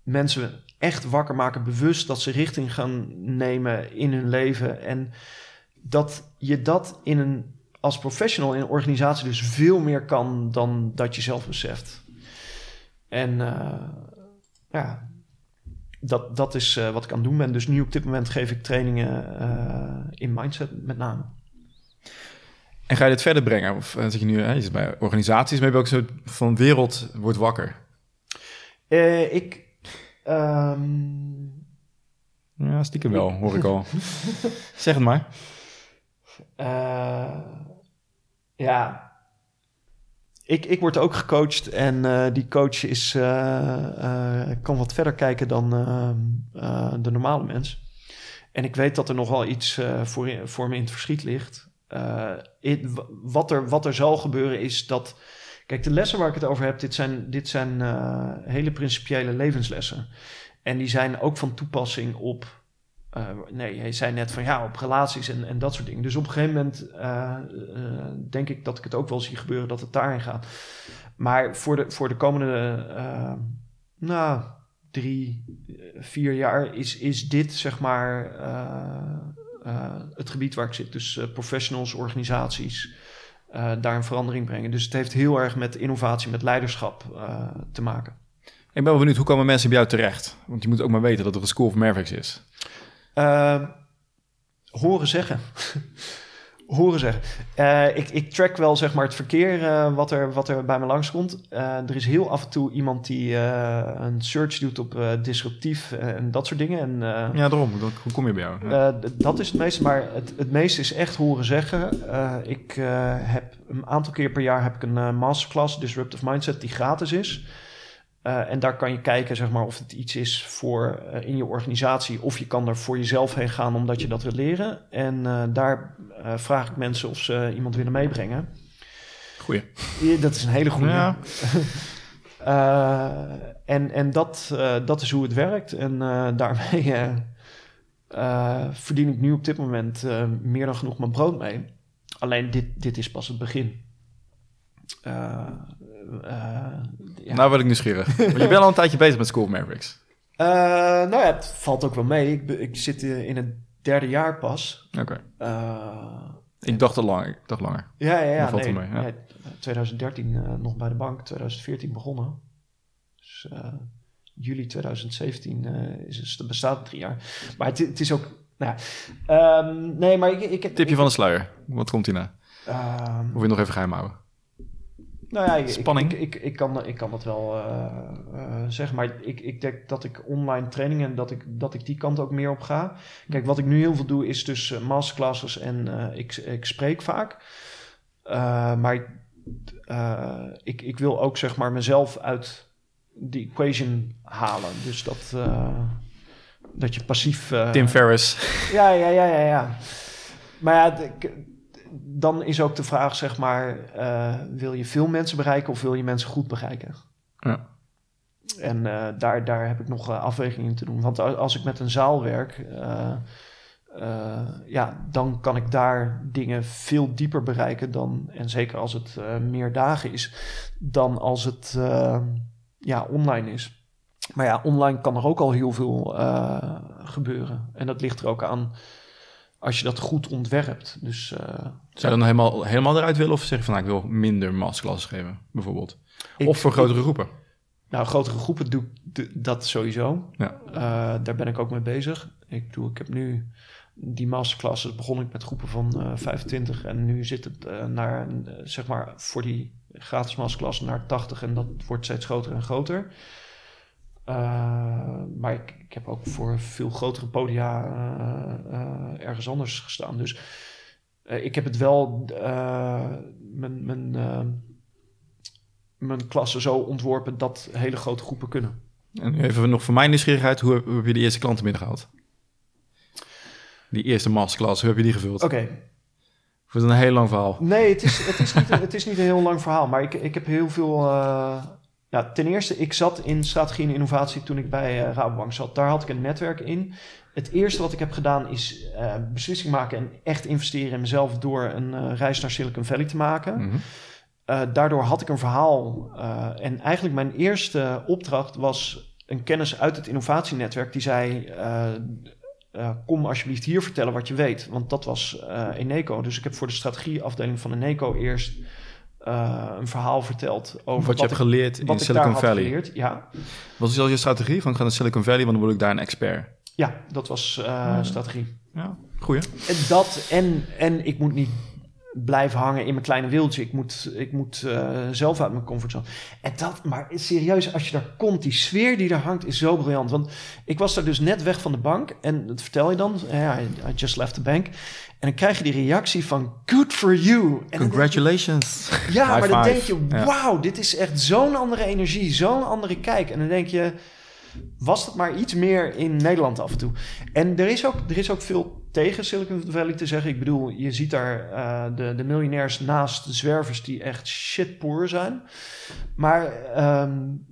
mensen echt wakker maken, bewust dat ze richting gaan nemen in hun leven. En dat je dat in een, als professional in een organisatie dus veel meer kan dan dat je zelf beseft. En uh, ja, dat, dat is uh, wat ik aan het doen ben. Dus nu op dit moment geef ik trainingen uh, in mindset met name. En ga je dit verder brengen? Of zeg je nu, hè, je zit bij organisaties, maar je ook zo van wereld wordt wakker? ik, Um... Ja, stiekem wel, hoor ik al. zeg het maar. Uh, ja, ik, ik word ook gecoacht en uh, die coach is, uh, kan wat verder kijken dan de normale mens. En ik weet dat er nog wel iets voor, voor me in het verschiet ligt. Wat, er, wat er zal gebeuren is dat Kijk, de lessen waar ik het over heb, dit zijn, dit zijn hele principiële levenslessen. En die zijn ook van toepassing op. Uh, nee, hij zei net van ja, op relaties en, en dat soort dingen. Dus op een gegeven moment uh, denk ik dat ik het ook wel zie gebeuren dat het daarin gaat. Maar voor de, voor de komende, nou, drie, vier jaar is, is dit zeg maar het gebied waar ik zit. Dus professionals, organisaties daar een verandering brengen. Dus het heeft heel erg met innovatie, met leiderschap te maken. Ik ben wel benieuwd, hoe komen mensen bij jou terecht? Want je moet ook maar weten dat er een School of Mavericks is. Horen zeggen. horen zeggen. Uh, ik, ik track wel zeg maar het verkeer uh, wat, er, wat er bij me langskomt. Uh, er is heel af en toe iemand die een search doet op disruptief en dat soort dingen. En, ja, daarom. Hoe kom je bij jou? Ja. dat is het meeste, maar het, het meeste is echt horen zeggen. ik heb een aantal keer per jaar heb ik een masterclass, Disruptive Mindset, die gratis is. Uh, en daar kan je kijken zeg maar, of het iets is voor uh, in je organisatie. Of je kan er voor jezelf heen gaan omdat je dat wil leren. En uh, daar vraag ik mensen of ze iemand willen meebrengen. Goeie. Ja, dat is een hele goede. Ja. en en dat, dat is hoe het werkt. En daarmee verdien ik nu op dit moment meer dan genoeg mijn brood mee. Alleen dit, dit is pas het begin. Uh, ja. Nou word ik nieuwsgierig. Want je bent al een tijdje bezig met School Mavericks. Uh, nou ja, het valt ook wel mee. Ik, ik zit in het derde jaar pas. Oké. Uh, ik dacht al langer. Ik dacht langer. Ja, ja, ja. Nee, mee, ja. 2013 nog bij de bank, 2014 begonnen. Dus juli 2017 is het, bestaat drie jaar. Maar het, het is ook... Nou ja, um, nee, maar ik... ik Tipje van de sluier. Wat komt hierna? Um, Of je nog even geheim houden? Nou ja, Spanning. Ik, ik, ik, kan, ik kan dat wel uh, uh, zeggen. Maar ik, ik denk dat ik online trainingen, dat ik, dat ik die kant ook meer op ga. Kijk, wat ik nu heel veel doe, is dus uh, masterclasses en ik, ik spreek vaak. maar ik, ik wil ook zeg maar mezelf uit die equation halen. Dus dat, dat je passief... Tim Ferriss. Ja, ja, ja, ja, ja. Maar ja, dan is ook de vraag, zeg maar, uh, wil je veel mensen bereiken of wil je mensen goed bereiken? Ja. En uh, daar, daar heb ik nog uh, afwegingen te doen. Want als ik met een zaal werk, ja, dan kan ik daar dingen veel dieper bereiken dan, en zeker als het meer dagen is, dan als het ja, online is. Maar ja, online kan er ook al heel veel gebeuren. En dat ligt er ook aan als je dat goed ontwerpt. Dus, uh, Zou je dan helemaal, helemaal eruit willen? Of zeg je van, nou, ik wil minder masterclasses geven, bijvoorbeeld? of voor grotere groepen? Nou, grotere groepen doe ik dat sowieso. Ja. Uh, daar ben ik ook mee bezig. Ik, doe, ik heb nu die masterclasses, begon ik met groepen van uh, eh, 25 en nu zit het naar, zeg maar, voor die gratis masterclass naar 80 en dat wordt steeds groter en groter. Uh, maar ik, ik, heb ook voor veel grotere podia uh, uh, ergens anders gestaan. Dus ik heb het wel mijn, mijn, mijn klasse zo ontworpen dat hele grote groepen kunnen. En even nog voor mijn nieuwsgierigheid, hoe heb, hoe heb je die eerste klanten binnengehaald? Die eerste masterclass, hoe heb je die gevuld? Oké. Okay. Voor een heel lang verhaal. Nee, het is, het is, niet, het is niet een heel lang verhaal. Maar ik, ik heb heel veel ten eerste, ik zat in strategie en innovatie toen ik bij uh, Rabobank zat. Daar had ik een netwerk in. Het eerste wat ik heb gedaan is uh, beslissing maken en echt investeren in mezelf door een uh, reis naar Silicon Valley te maken. Mm daardoor had ik een verhaal. en eigenlijk mijn eerste opdracht was een kennis uit het innovatienetwerk die zei: Kom alsjeblieft hier vertellen wat je weet. Want dat was Eneco. Dus ik heb voor de strategieafdeling van Eneco eerst uh, een verhaal verteld over wat, je hebt geleerd in Silicon Valley. Geleerd, ja. Wat is al je strategie van ik ga naar Silicon Valley, want dan word ik daar een expert? Ja, dat was uh, strategie. Ja, goeie. En dat en, en ik moet niet blijven hangen in mijn kleine wieltje. Ik moet, ik moet uh, zelf uit mijn comfortzone. En dat, maar serieus, als je daar komt, die sfeer die daar hangt, is zo briljant. Want ik was daar dus net weg van de bank en dat vertel je dan. Ja, I just left the bank. En dan krijg je die reactie van good for you. En Congratulations. ja, maar dan denk je, wauw, dit is echt zo'n andere energie, zo'n andere kijk. En dan denk je, was het maar iets meer in Nederland af en toe. En er is ook, er is ook veel tegen Silicon Valley te zeggen. Ik bedoel, je ziet daar uh, de, de miljonairs naast de zwervers die echt shitpoor zijn. Maar, um,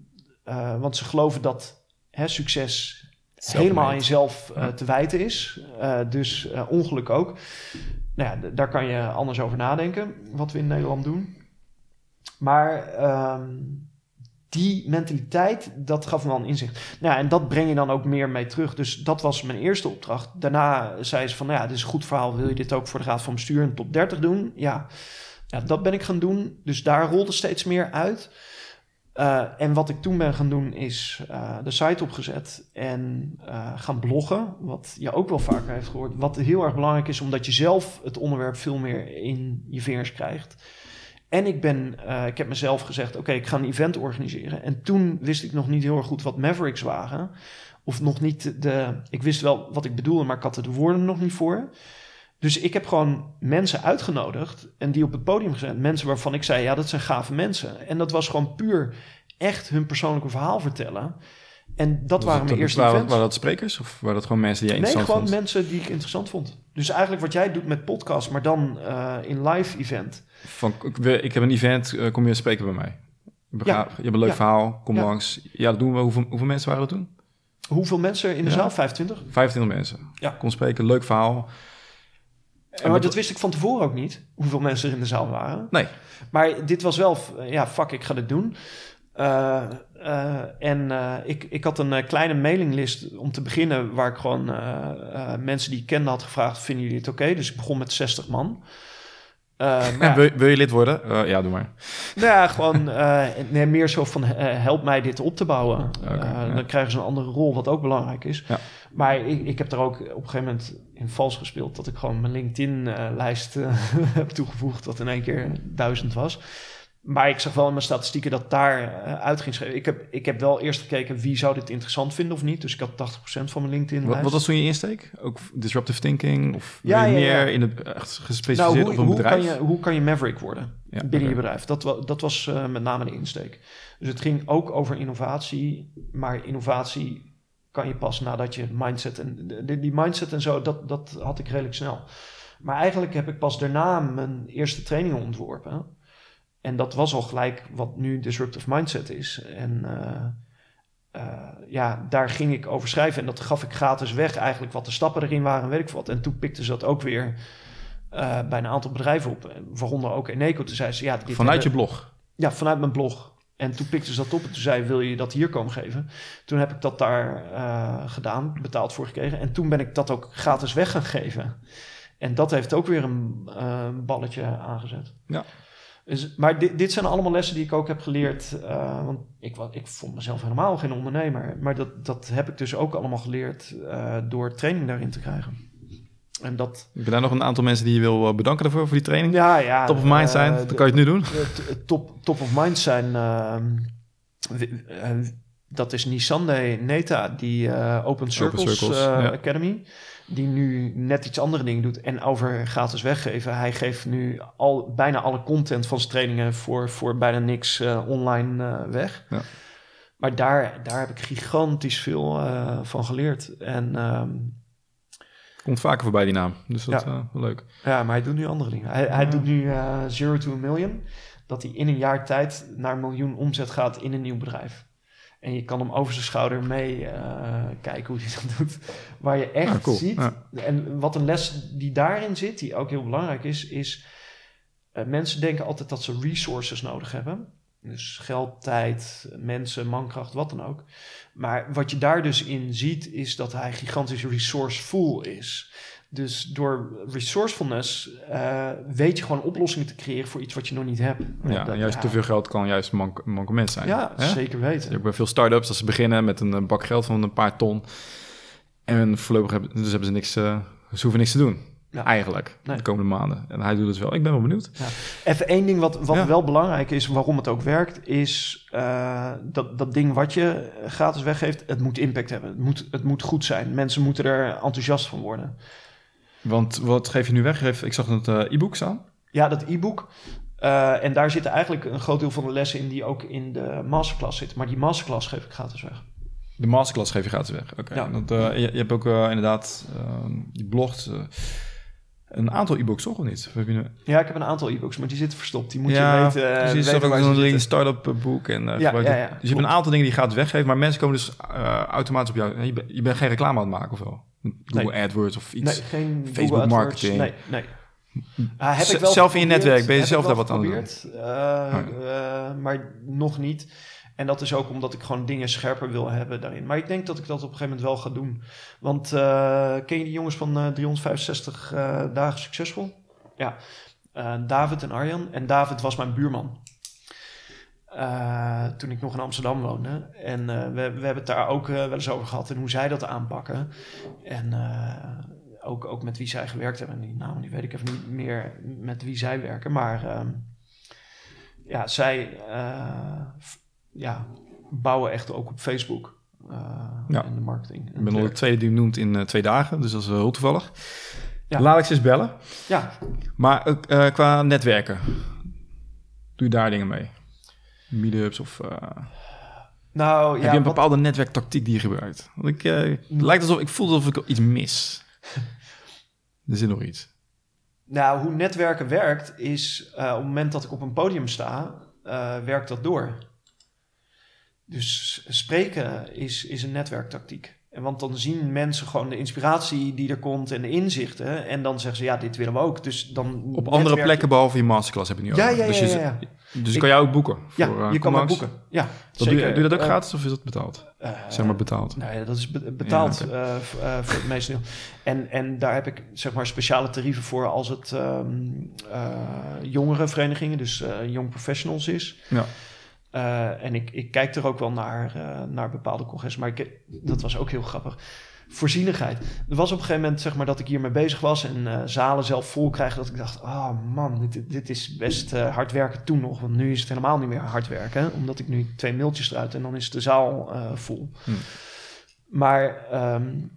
uh, want ze geloven dat hè, succes helemaal aan jezelf uh, te wijten is. dus ongeluk ook. Nou ja, daar kan je anders over nadenken, wat we in Nederland doen. Maar... Um, die mentaliteit, dat gaf me wel een inzicht. Nou, en dat breng je dan ook meer mee terug. Dus dat was mijn eerste opdracht. Daarna zei ze van, nou ja, dit is een goed verhaal. Wil je dit ook voor de Raad van Bestuur en top 30 doen? Ja. Ja, dat ben ik gaan doen. Dus daar rolde steeds meer uit. Uh, en wat ik toen ben gaan doen is uh, de site opgezet en uh, gaan bloggen. Wat je ook wel vaker heeft gehoord. Wat heel erg belangrijk is, omdat je zelf het onderwerp veel meer in je vingers krijgt. En ik, ben, ik heb mezelf gezegd, oké, ik ga een event organiseren. En toen wist ik nog niet heel erg goed wat Mavericks waren. Of nog niet de... Ik wist wel wat ik bedoelde, maar ik had er de woorden nog niet voor. Dus ik heb gewoon mensen uitgenodigd en die op het podium gezet. Mensen waarvan ik zei, ja, dat zijn gave mensen. En dat was gewoon puur echt hun persoonlijke verhaal vertellen. En dat waren mijn eerste waren, Waren dat sprekers of waren dat gewoon mensen die je interessant vond? Nee, gewoon mensen die ik interessant vond. Dus eigenlijk wat jij doet met podcast, maar dan uh, in live event. Van, ik heb een event, uh, kom je spreken bij mij? Ja. Je hebt een leuk verhaal, kom langs. Ja, dat doen we. Hoeveel, hoeveel mensen waren er toen? Hoeveel mensen in de zaal? 25? 25 mensen. Ja. Kom spreken, leuk verhaal. En maar dat wist ik van tevoren ook niet, hoeveel mensen er in de zaal waren. Nee. Maar dit was wel, ja, fuck, ik ga dit doen. Uh, uh, en uh, ik, ik had een kleine mailinglist om te beginnen, waar ik gewoon mensen die ik kende had gevraagd: vinden jullie het oké? Dus ik begon met 60 man. Ja, wil, wil, je lid worden? ja, doe maar. Nou ja, gewoon nee, meer zo van help mij dit op te bouwen. Okay, Dan krijgen ze een andere rol, wat ook belangrijk is. Ja. Maar ik, ik heb er ook op een gegeven moment in vals gespeeld dat ik gewoon mijn LinkedIn-lijst heb toegevoegd, dat in één keer duizend was. Maar ik zag wel in mijn statistieken dat daar uh, uit ging schrijven. Ik heb, ik heb wel eerst gekeken wie zou dit interessant vinden of niet. Dus ik had 80% van mijn LinkedIn. Wat, wat was toen je insteek? Ook disruptive thinking? Of ja, ja, meer in het echt gespecialiseerd nou, hoe, op een hoe bedrijf? Kan je, hoe kan je maverick worden binnen je bedrijf? Dat, dat was uh, met name de insteek. Dus het ging ook over innovatie. Maar innovatie kan je pas nadat je mindset en die, die mindset en zo, dat, dat had ik redelijk snel. Maar eigenlijk heb ik pas daarna mijn eerste trainingen ontworpen. En dat was al gelijk wat nu disruptive mindset is. En uh, uh, ja, daar ging ik over schrijven. En dat gaf ik gratis weg, eigenlijk wat de stappen erin waren, weet ik wat. En toen pikte ze dat ook weer uh, bij een aantal bedrijven op. Waaronder ook Eneco. Toen zei ze, ja... Vanuit je blog? Ja, vanuit mijn blog. En toen pikte ze dat op en toen zei wil je dat hier komen geven? Toen heb ik dat daar gedaan, betaald voor gekregen. En toen ben ik dat ook gratis weg gaan geven. En dat heeft ook weer een balletje aangezet. Ja. Dus, maar dit, dit zijn allemaal lessen die ik ook heb geleerd. Uh, want ik, ik vond mezelf helemaal geen ondernemer. Maar dat, dat heb ik dus ook allemaal geleerd uh, door training daarin te krijgen. En dat... Heb je daar nog een aantal mensen die je wil eh, bedanken daarvoor, voor die training? Ja, ja. Top of mind zijn, uh, dan kan je het nu doen. Top, top of mind zijn, ehm, dat is Nisande Neta, die Open Circles, Open Circles ja. Academy die nu net iets andere dingen doet en over gratis weggeven. Hij geeft nu al, bijna alle content van zijn trainingen voor, voor bijna niks uh, online uh, weg. Ja. Maar daar, daar heb ik gigantisch veel uh, van geleerd. En, um, Komt vaker voorbij die naam, dus dat is ja. leuk. Ja, maar hij doet nu andere dingen. Hij, hij doet nu Zero to a Million. Dat hij in een jaar tijd naar een miljoen omzet gaat in een nieuw bedrijf. En je kan hem over zijn schouder mee uh, kijken hoe hij dat doet. Waar je echt cool. ziet. En wat een les die daarin zit, die ook heel belangrijk is, is uh, mensen denken altijd dat ze resources nodig hebben. Dus geld, tijd, mensen, mankracht, wat dan ook. Maar wat je daar dus in ziet, is dat hij gigantisch resourceful is. Dus door resourcefulness uh, weet je gewoon oplossingen te creëren voor iets wat je nog niet hebt. Ja, dat, juist te veel geld kan juist mank mankement zijn. Ja, zeker weten. Hebt bij veel start-ups dat ze beginnen met een bak geld van een paar ton. En voorlopig hebben, dus hebben ze niks, uh, ze hoeven niks te doen. Ja. Eigenlijk, nee. de komende maanden. En hij doet het wel. Ik ben wel benieuwd. Ja. Even één ding wat, wat wel belangrijk is, waarom het ook werkt, is uh, dat, dat ding wat je gratis weggeeft, het moet impact hebben. Het moet, het moet goed zijn. Mensen moeten er enthousiast van worden. Want wat geef je nu weg? Ik zag het uh, e-book staan. Ja, dat e-book. Uh, en daar zitten eigenlijk een groot deel van de lessen in die ook in de masterclass zitten. Maar die masterclass geef ik gratis weg. De masterclass geef je gratis weg. Oké. Okay. Ja. Uh, je, je, hebt ook inderdaad, je blogt een aantal e-books, toch of niet? Nu... Ja, ik heb een aantal e-books, maar die zitten verstopt. Die moet ja, je weten. Uh, precies, weten ook een start-up boek. En, uh, ja, ja, ja, Dus je hebt een aantal dingen die je gaat weggeven, maar mensen komen dus uh, automatisch op jou. Je, ben, je bent geen reclame aan het maken of wel? Google nee. AdWords of iets? Nee, geen Facebook marketing? Nee, nee. Uh, heb ik wel zelf in je netwerk, ben je zelf daar wat aan het doen? Uh, maar nog niet. En dat is ook omdat ik gewoon dingen scherper wil hebben daarin. Maar ik denk dat ik dat op een gegeven moment wel ga doen. Want uh, ken je die jongens van uh, 365 uh, dagen succesvol? Ja. David en Arjan. En David was mijn buurman. Toen ik nog in Amsterdam woonde. En we, we hebben het daar ook wel eens over gehad en hoe zij dat aanpakken. En ook, ook met wie zij gewerkt hebben. Die namen die weet ik even niet meer met wie zij werken. Maar ehm, ja, zij ja, bouwen echt ook op Facebook. Ja. in de marketing. Ik ben al de tweede die noemt in twee dagen, dus dat is heel toevallig. Ja. Laat ik ze eens bellen. Ja. Maar qua netwerken, doe je daar dingen mee? Meetups of... nou, heb je een bepaalde netwerktactiek die je gebruikt? Want ik, lijkt alsof ik voel alsof ik iets mis. er zit nog iets. Nou, hoe netwerken werkt is op het moment dat ik op een podium sta, werkt dat door. Dus spreken is, is een netwerktactiek. En want dan zien mensen gewoon de inspiratie die er komt en de inzichten. En dan zeggen ze, ja, dit willen we ook. Dus dan Op andere plekken behalve je masterclass heb je nu ja, ook. Ja, dus ja, ja, Dus ik, kan jou ook boeken? Voor, ja, je kan ook boeken. Ja, Doe, je, doe je dat ook uh, gratis of is dat betaald? Uh, zeg maar betaald. Nee, dat is betaald ja, okay. voor het meeste deel. En, en daar heb ik zeg maar speciale tarieven voor als het um, jongere verenigingen, dus young professionals is. Ja. Uh, en ik, ik kijk er ook wel naar, uh, naar bepaalde congressen. Maar ik, dat was ook heel grappig. Voorzienigheid. Er was op een gegeven moment zeg maar, dat ik hiermee bezig was en uh, zalen zelf vol krijgen. Dat ik dacht, oh man, dit, dit is best hard werken toen nog. Want nu is het helemaal niet meer hard werken. Omdat ik nu twee mailtjes eruit en dan is de zaal vol. Hm. Maar um,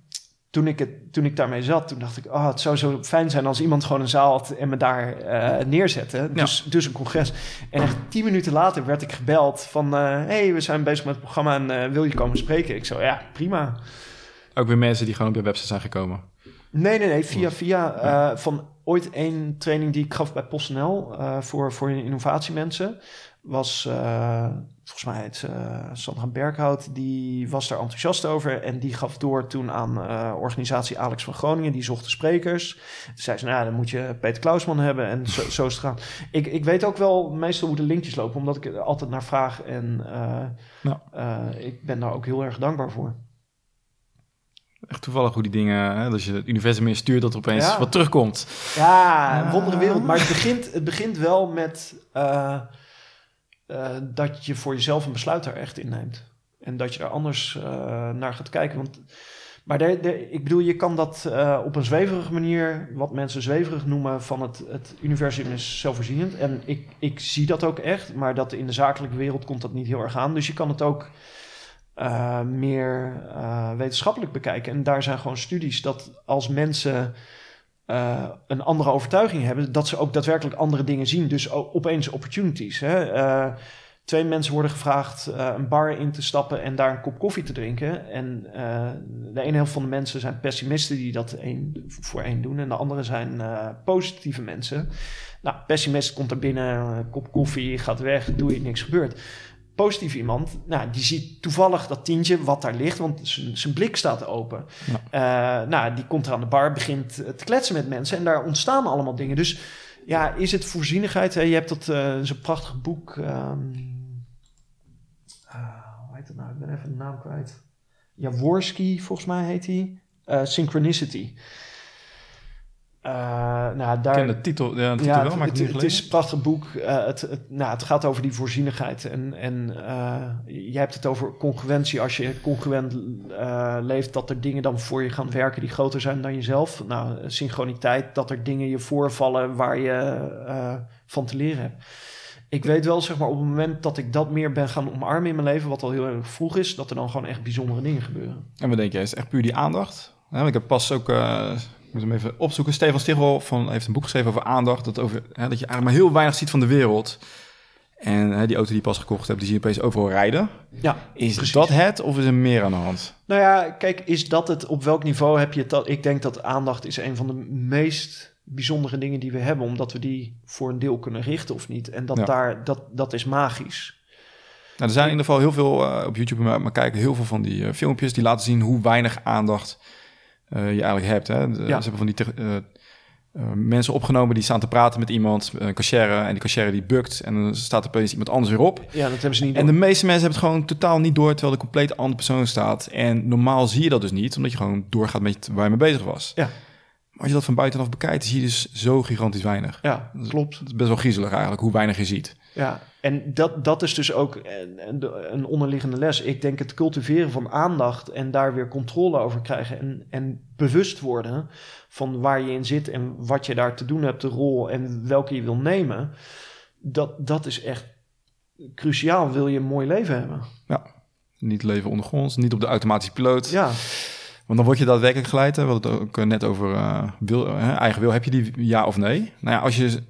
toen ik, het, toen ik daarmee zat, toen dacht ik, oh, het zou zo fijn zijn als iemand gewoon een zaal had en me daar neerzette. Dus, dus een congres. En echt tien minuten later werd ik gebeld van, hey, we zijn bezig met het programma en wil je komen spreken? Ik zo, ja, prima. Ook weer mensen die gewoon op je website zijn gekomen? Nee, nee, nee, via, via van ooit één training die ik gaf bij PostNL voor, voor innovatiemensen was uh, volgens mij het uh, Sandra Berghout, die was daar enthousiast over en die gaf door toen aan uh, organisatie Alex van Groningen, die zocht de sprekers. Toen zei ze, nou ja, dan moet je Peter Klausman hebben en zo, zo is het gaan. Ik, ik weet ook wel meestal hoe de linkjes lopen, omdat ik er altijd naar vraag en nou. ik ben daar ook heel erg dankbaar voor. Echt toevallig hoe die dingen, hè, als je het universum in stuurt, dat er opeens wat terugkomt. Ja, wondere wereld. Maar het begint, het begint wel met uh, dat je voor jezelf een besluit daar echt in neemt. En dat je er anders uh, naar gaat kijken. Want, maar de, de, ik bedoel, je kan dat op een zweverige manier, wat mensen zweverig noemen, van het, het universum is zelfvoorzienend. En ik, ik zie dat ook echt, maar dat in de zakelijke wereld komt dat niet heel erg aan. Dus je kan het ook meer wetenschappelijk bekijken. En daar zijn gewoon studies dat als mensen uh, een andere overtuiging hebben, dat ze ook daadwerkelijk andere dingen zien. Dus opeens opportunities. Hè? Twee mensen worden gevraagd een bar in te stappen en daar een kop koffie te drinken. En de ene helft van de mensen zijn pessimisten die dat voor één doen. En de andere zijn positieve mensen. Nou, pessimist komt er binnen, kop koffie, gaat weg, doe je niks gebeurt positief iemand, nou, die ziet toevallig dat tientje wat daar ligt, want zijn blik staat open. Ja. Uh, nou, die komt er aan de bar, begint te kletsen met mensen en daar ontstaan allemaal dingen. Dus ja, is het voorzienigheid? Hè? Je hebt dat, uh, zo'n prachtig boek. Um, uh, hoe heet het nou? Ik ben even de naam kwijt. Jaworski, volgens mij heet hij. Synchronicity. Uh, nou, daar, ken de titel, ja, de titel ja, wel, maar het, het, is een prachtig boek. Uh, het, het, nou, het gaat over die voorzienigheid. En, en uh, je hebt het over congruentie. Als je congruent leeft, dat er dingen dan voor je gaan werken die groter zijn dan jezelf. Nou, synchroniteit, dat er dingen je voorvallen waar je van te leren hebt. Ik weet wel, zeg maar, op het moment dat ik dat meer ben gaan omarmen in mijn leven, wat al heel erg vroeg is, dat er dan gewoon echt bijzondere dingen gebeuren. En wat denk jij, is het echt puur die aandacht? Ja, ik heb pas ook ik moet hem even opzoeken. Stefan Stichel van, heeft een boek geschreven over aandacht. Dat, over, hè, dat je eigenlijk maar heel weinig ziet van de wereld. En hè, die auto die je pas gekocht hebt, die zie je opeens overal rijden. Ja, is precies. dat het of is er meer aan de hand? Nou ja, kijk, is dat het? Op welk niveau heb je het? Ik denk dat aandacht is een van de meest bijzondere dingen die we hebben. Omdat we die voor een deel kunnen richten of niet. En dat, daar, dat, dat is magisch. Nou, er zijn in ieder geval heel veel uh, op YouTube, maar, maar kijken heel veel van die uh, filmpjes die laten zien hoe weinig aandacht je eigenlijk hebt. Hè? Ze hebben van die uh, mensen opgenomen die staan te praten met iemand, een cashier, en die cashier die bukt en dan staat er opeens iemand anders weer op. Ja, dat hebben ze niet En de meeste mensen hebben het gewoon totaal niet door, terwijl de compleet andere persoon staat. En normaal zie je dat dus niet, omdat je gewoon doorgaat met waar je mee bezig was. Ja. Maar als je dat van buitenaf bekijkt, zie je dus zo gigantisch weinig. Ja, klopt. Het is best wel griezelig eigenlijk, hoe weinig je ziet. Ja, en dat, dat is dus ook een, een onderliggende les. Ik denk het cultiveren van aandacht en daar weer controle over krijgen en, en bewust worden van waar je in zit en wat je daar te doen hebt, de rol en welke je wil nemen. Dat, dat is echt cruciaal. Wil je een mooi leven hebben? Ja, niet leven ondergronds, niet op de automatische piloot. Ja. Want dan word je daadwerkelijk geleid. Hè? We hadden het ook eh, net over uh, wil, eigen wil. Heb je die ja of nee? Nou ja, als je...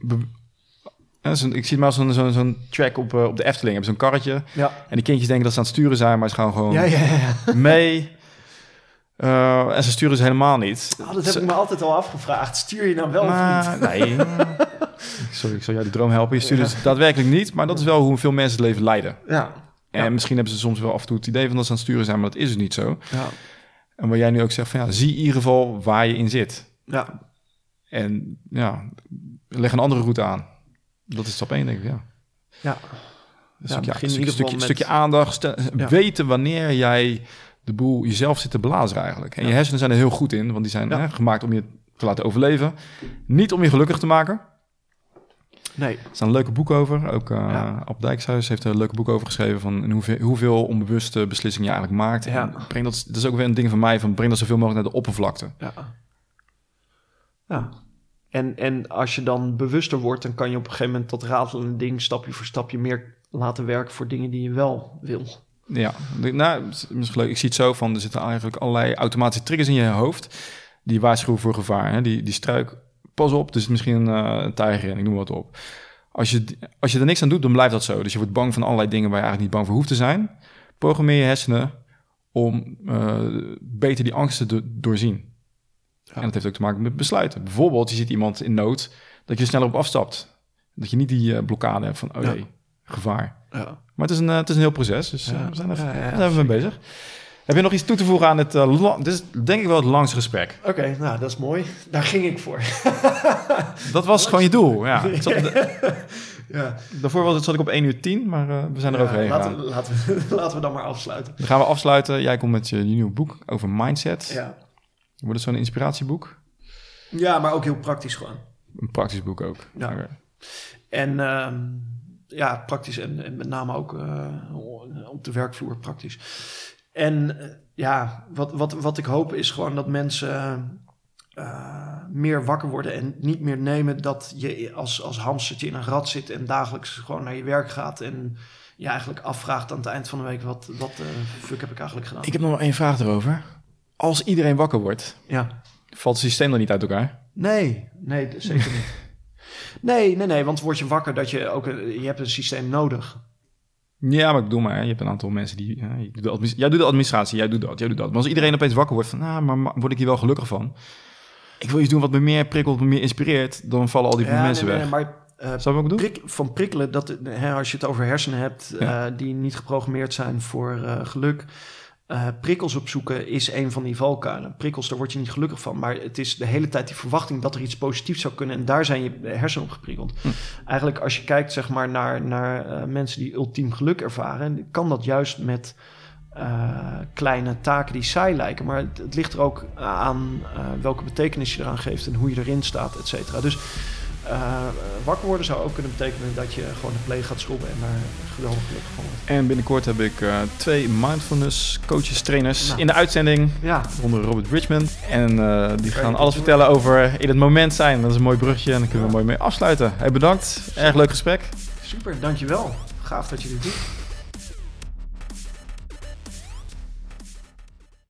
ik zie maar zo'n zo'n zo'n track op, uh, op de Efteling. Hebben zo'n karretje. Ja. En die kindjes denken dat ze aan het sturen zijn, maar ze gaan gewoon ja, ja, ja. mee. en ze sturen ze helemaal niet. Oh, dat heb ik me altijd al afgevraagd. Stuur je nou wel maar, of niet? Nee. Sorry, ik zal jou die droom helpen. Je stuurt het daadwerkelijk niet, maar dat is wel hoe veel mensen het leven leiden. Ja. En misschien hebben ze soms wel af en toe het idee van dat ze aan het sturen zijn, maar dat is dus niet zo. Ja. En waar jij nu ook zegt van ja, zie in ieder geval waar je in zit. Ja. En ja, leg een andere route aan. Dat is stap één, denk ik, ja. Ja. Dus ja, ja, een stukje, met... stukje aandacht, weten wanneer jij de boel jezelf zit te blazen eigenlijk. En je hersenen zijn er heel goed in, want die zijn hè, gemaakt om je te laten overleven. Niet om je gelukkig te maken. Nee. Er staan leuke boeken over. Ook uh. Ab Dijkshuis heeft er een leuke boek over geschreven... van hoeveel, hoeveel onbewuste beslissingen je eigenlijk maakt. Ja. breng dat, dat is ook weer een ding van mij... van breng dat zoveel mogelijk naar de oppervlakte. Ja. Ja. En, en als je dan bewuster wordt... dan kan je op een gegeven moment dat ratelende ding... stapje voor stapje meer laten werken... voor dingen die je wel wil. Ja, nou, leuk. ik zie het zo van... er zitten eigenlijk allerlei automatische triggers in je hoofd... die waarschuwen voor gevaar. Hè? Die, die struik pas op, dus misschien een, een tijger en ik noem wat op. Als je, als je er niks aan doet, dan blijft dat zo. Dus je wordt bang van allerlei dingen waar je eigenlijk niet bang voor hoeft te zijn. Programmeer je hersenen om uh, beter die angsten te doorzien. Ja. En dat heeft ook te maken met besluiten. Bijvoorbeeld, je ziet iemand in nood, dat je sneller op afstapt. Dat je niet die uh, blokkade hebt van, oh ja. gevaar. Ja. Maar het is, een, het is een heel proces, dus we zijn er, zijn we mee bezig. Heb je nog iets toe te voegen aan het... Uh, dit is denk ik wel het langste gesprek. Oké, okay, nou, dat is mooi. Daar ging ik voor. dat was gewoon je doel, ja. ja. Daarvoor was het, zat ik op 1 uur 10, maar uh, we zijn er ja, overheen laten, we, laten, we, laten we dan maar afsluiten. Dan gaan we afsluiten. Jij komt met je, je nieuwe boek over mindset. Ja. Wordt het zo'n inspiratieboek? Ja, maar ook heel praktisch gewoon. Een praktisch boek ook. Ja. Okay. En uh, ja, praktisch en, en, met name ook uh, op de werkvloer praktisch. En ja, wat, wat, wat ik hoop is gewoon dat mensen uh, meer wakker worden en niet meer nemen dat je als, als hamstertje in een rat zit en dagelijks gewoon naar je werk gaat en je eigenlijk afvraagt aan het eind van de week wat, wat uh, fuck heb ik eigenlijk gedaan. Ik heb nog één vraag erover. Als iedereen wakker wordt, ja. valt het systeem dan niet uit elkaar? Nee, nee, zeker niet. Nee, nee, nee, want word je wakker dat je ook, je hebt een systeem nodig. Ja, maar ik bedoel maar, je hebt een aantal mensen die... Ja, doet jij doet de administratie, jij doet dat, jij doet dat. Maar als iedereen opeens wakker wordt van... Nou, maar word ik hier wel gelukkig van? Ik wil iets doen wat me meer prikkelt, me meer inspireert... dan vallen al die ja, mensen nee, weg. Nee, maar, uh, Zou ik ook doen? Prik, van prikkelen, dat, hè, als je het over hersenen hebt... Ja. Uh, die niet geprogrammeerd zijn voor uh, geluk... Uh, prikkels opzoeken is een van die valkuilen. Prikkels, daar word je niet gelukkig van. Maar het is de hele tijd die verwachting dat er iets positiefs zou kunnen. En daar zijn je hersenen op geprikkeld. Hm. Eigenlijk als je kijkt zeg maar, naar, naar uh, mensen die ultiem geluk ervaren... kan dat juist met uh, kleine taken die saai lijken. Maar het, het ligt er ook aan welke betekenis je eraan geeft... en hoe je erin staat, et cetera. Dus uh, wakker worden zou ook kunnen betekenen dat je gewoon de play gaat schrobben en daar geweldig gelukkig van wordt. En binnenkort heb ik uh, twee mindfulness coaches, trainers nou. in de uitzending. Ja. Onder Robert Richmond. En uh, die gaan alles vertellen over in het moment zijn. Dat is een mooi brugje en daar kunnen we mooi mee afsluiten. Hey, bedankt. Erg leuk gesprek. Super, dankjewel. Gaaf dat je dit doet.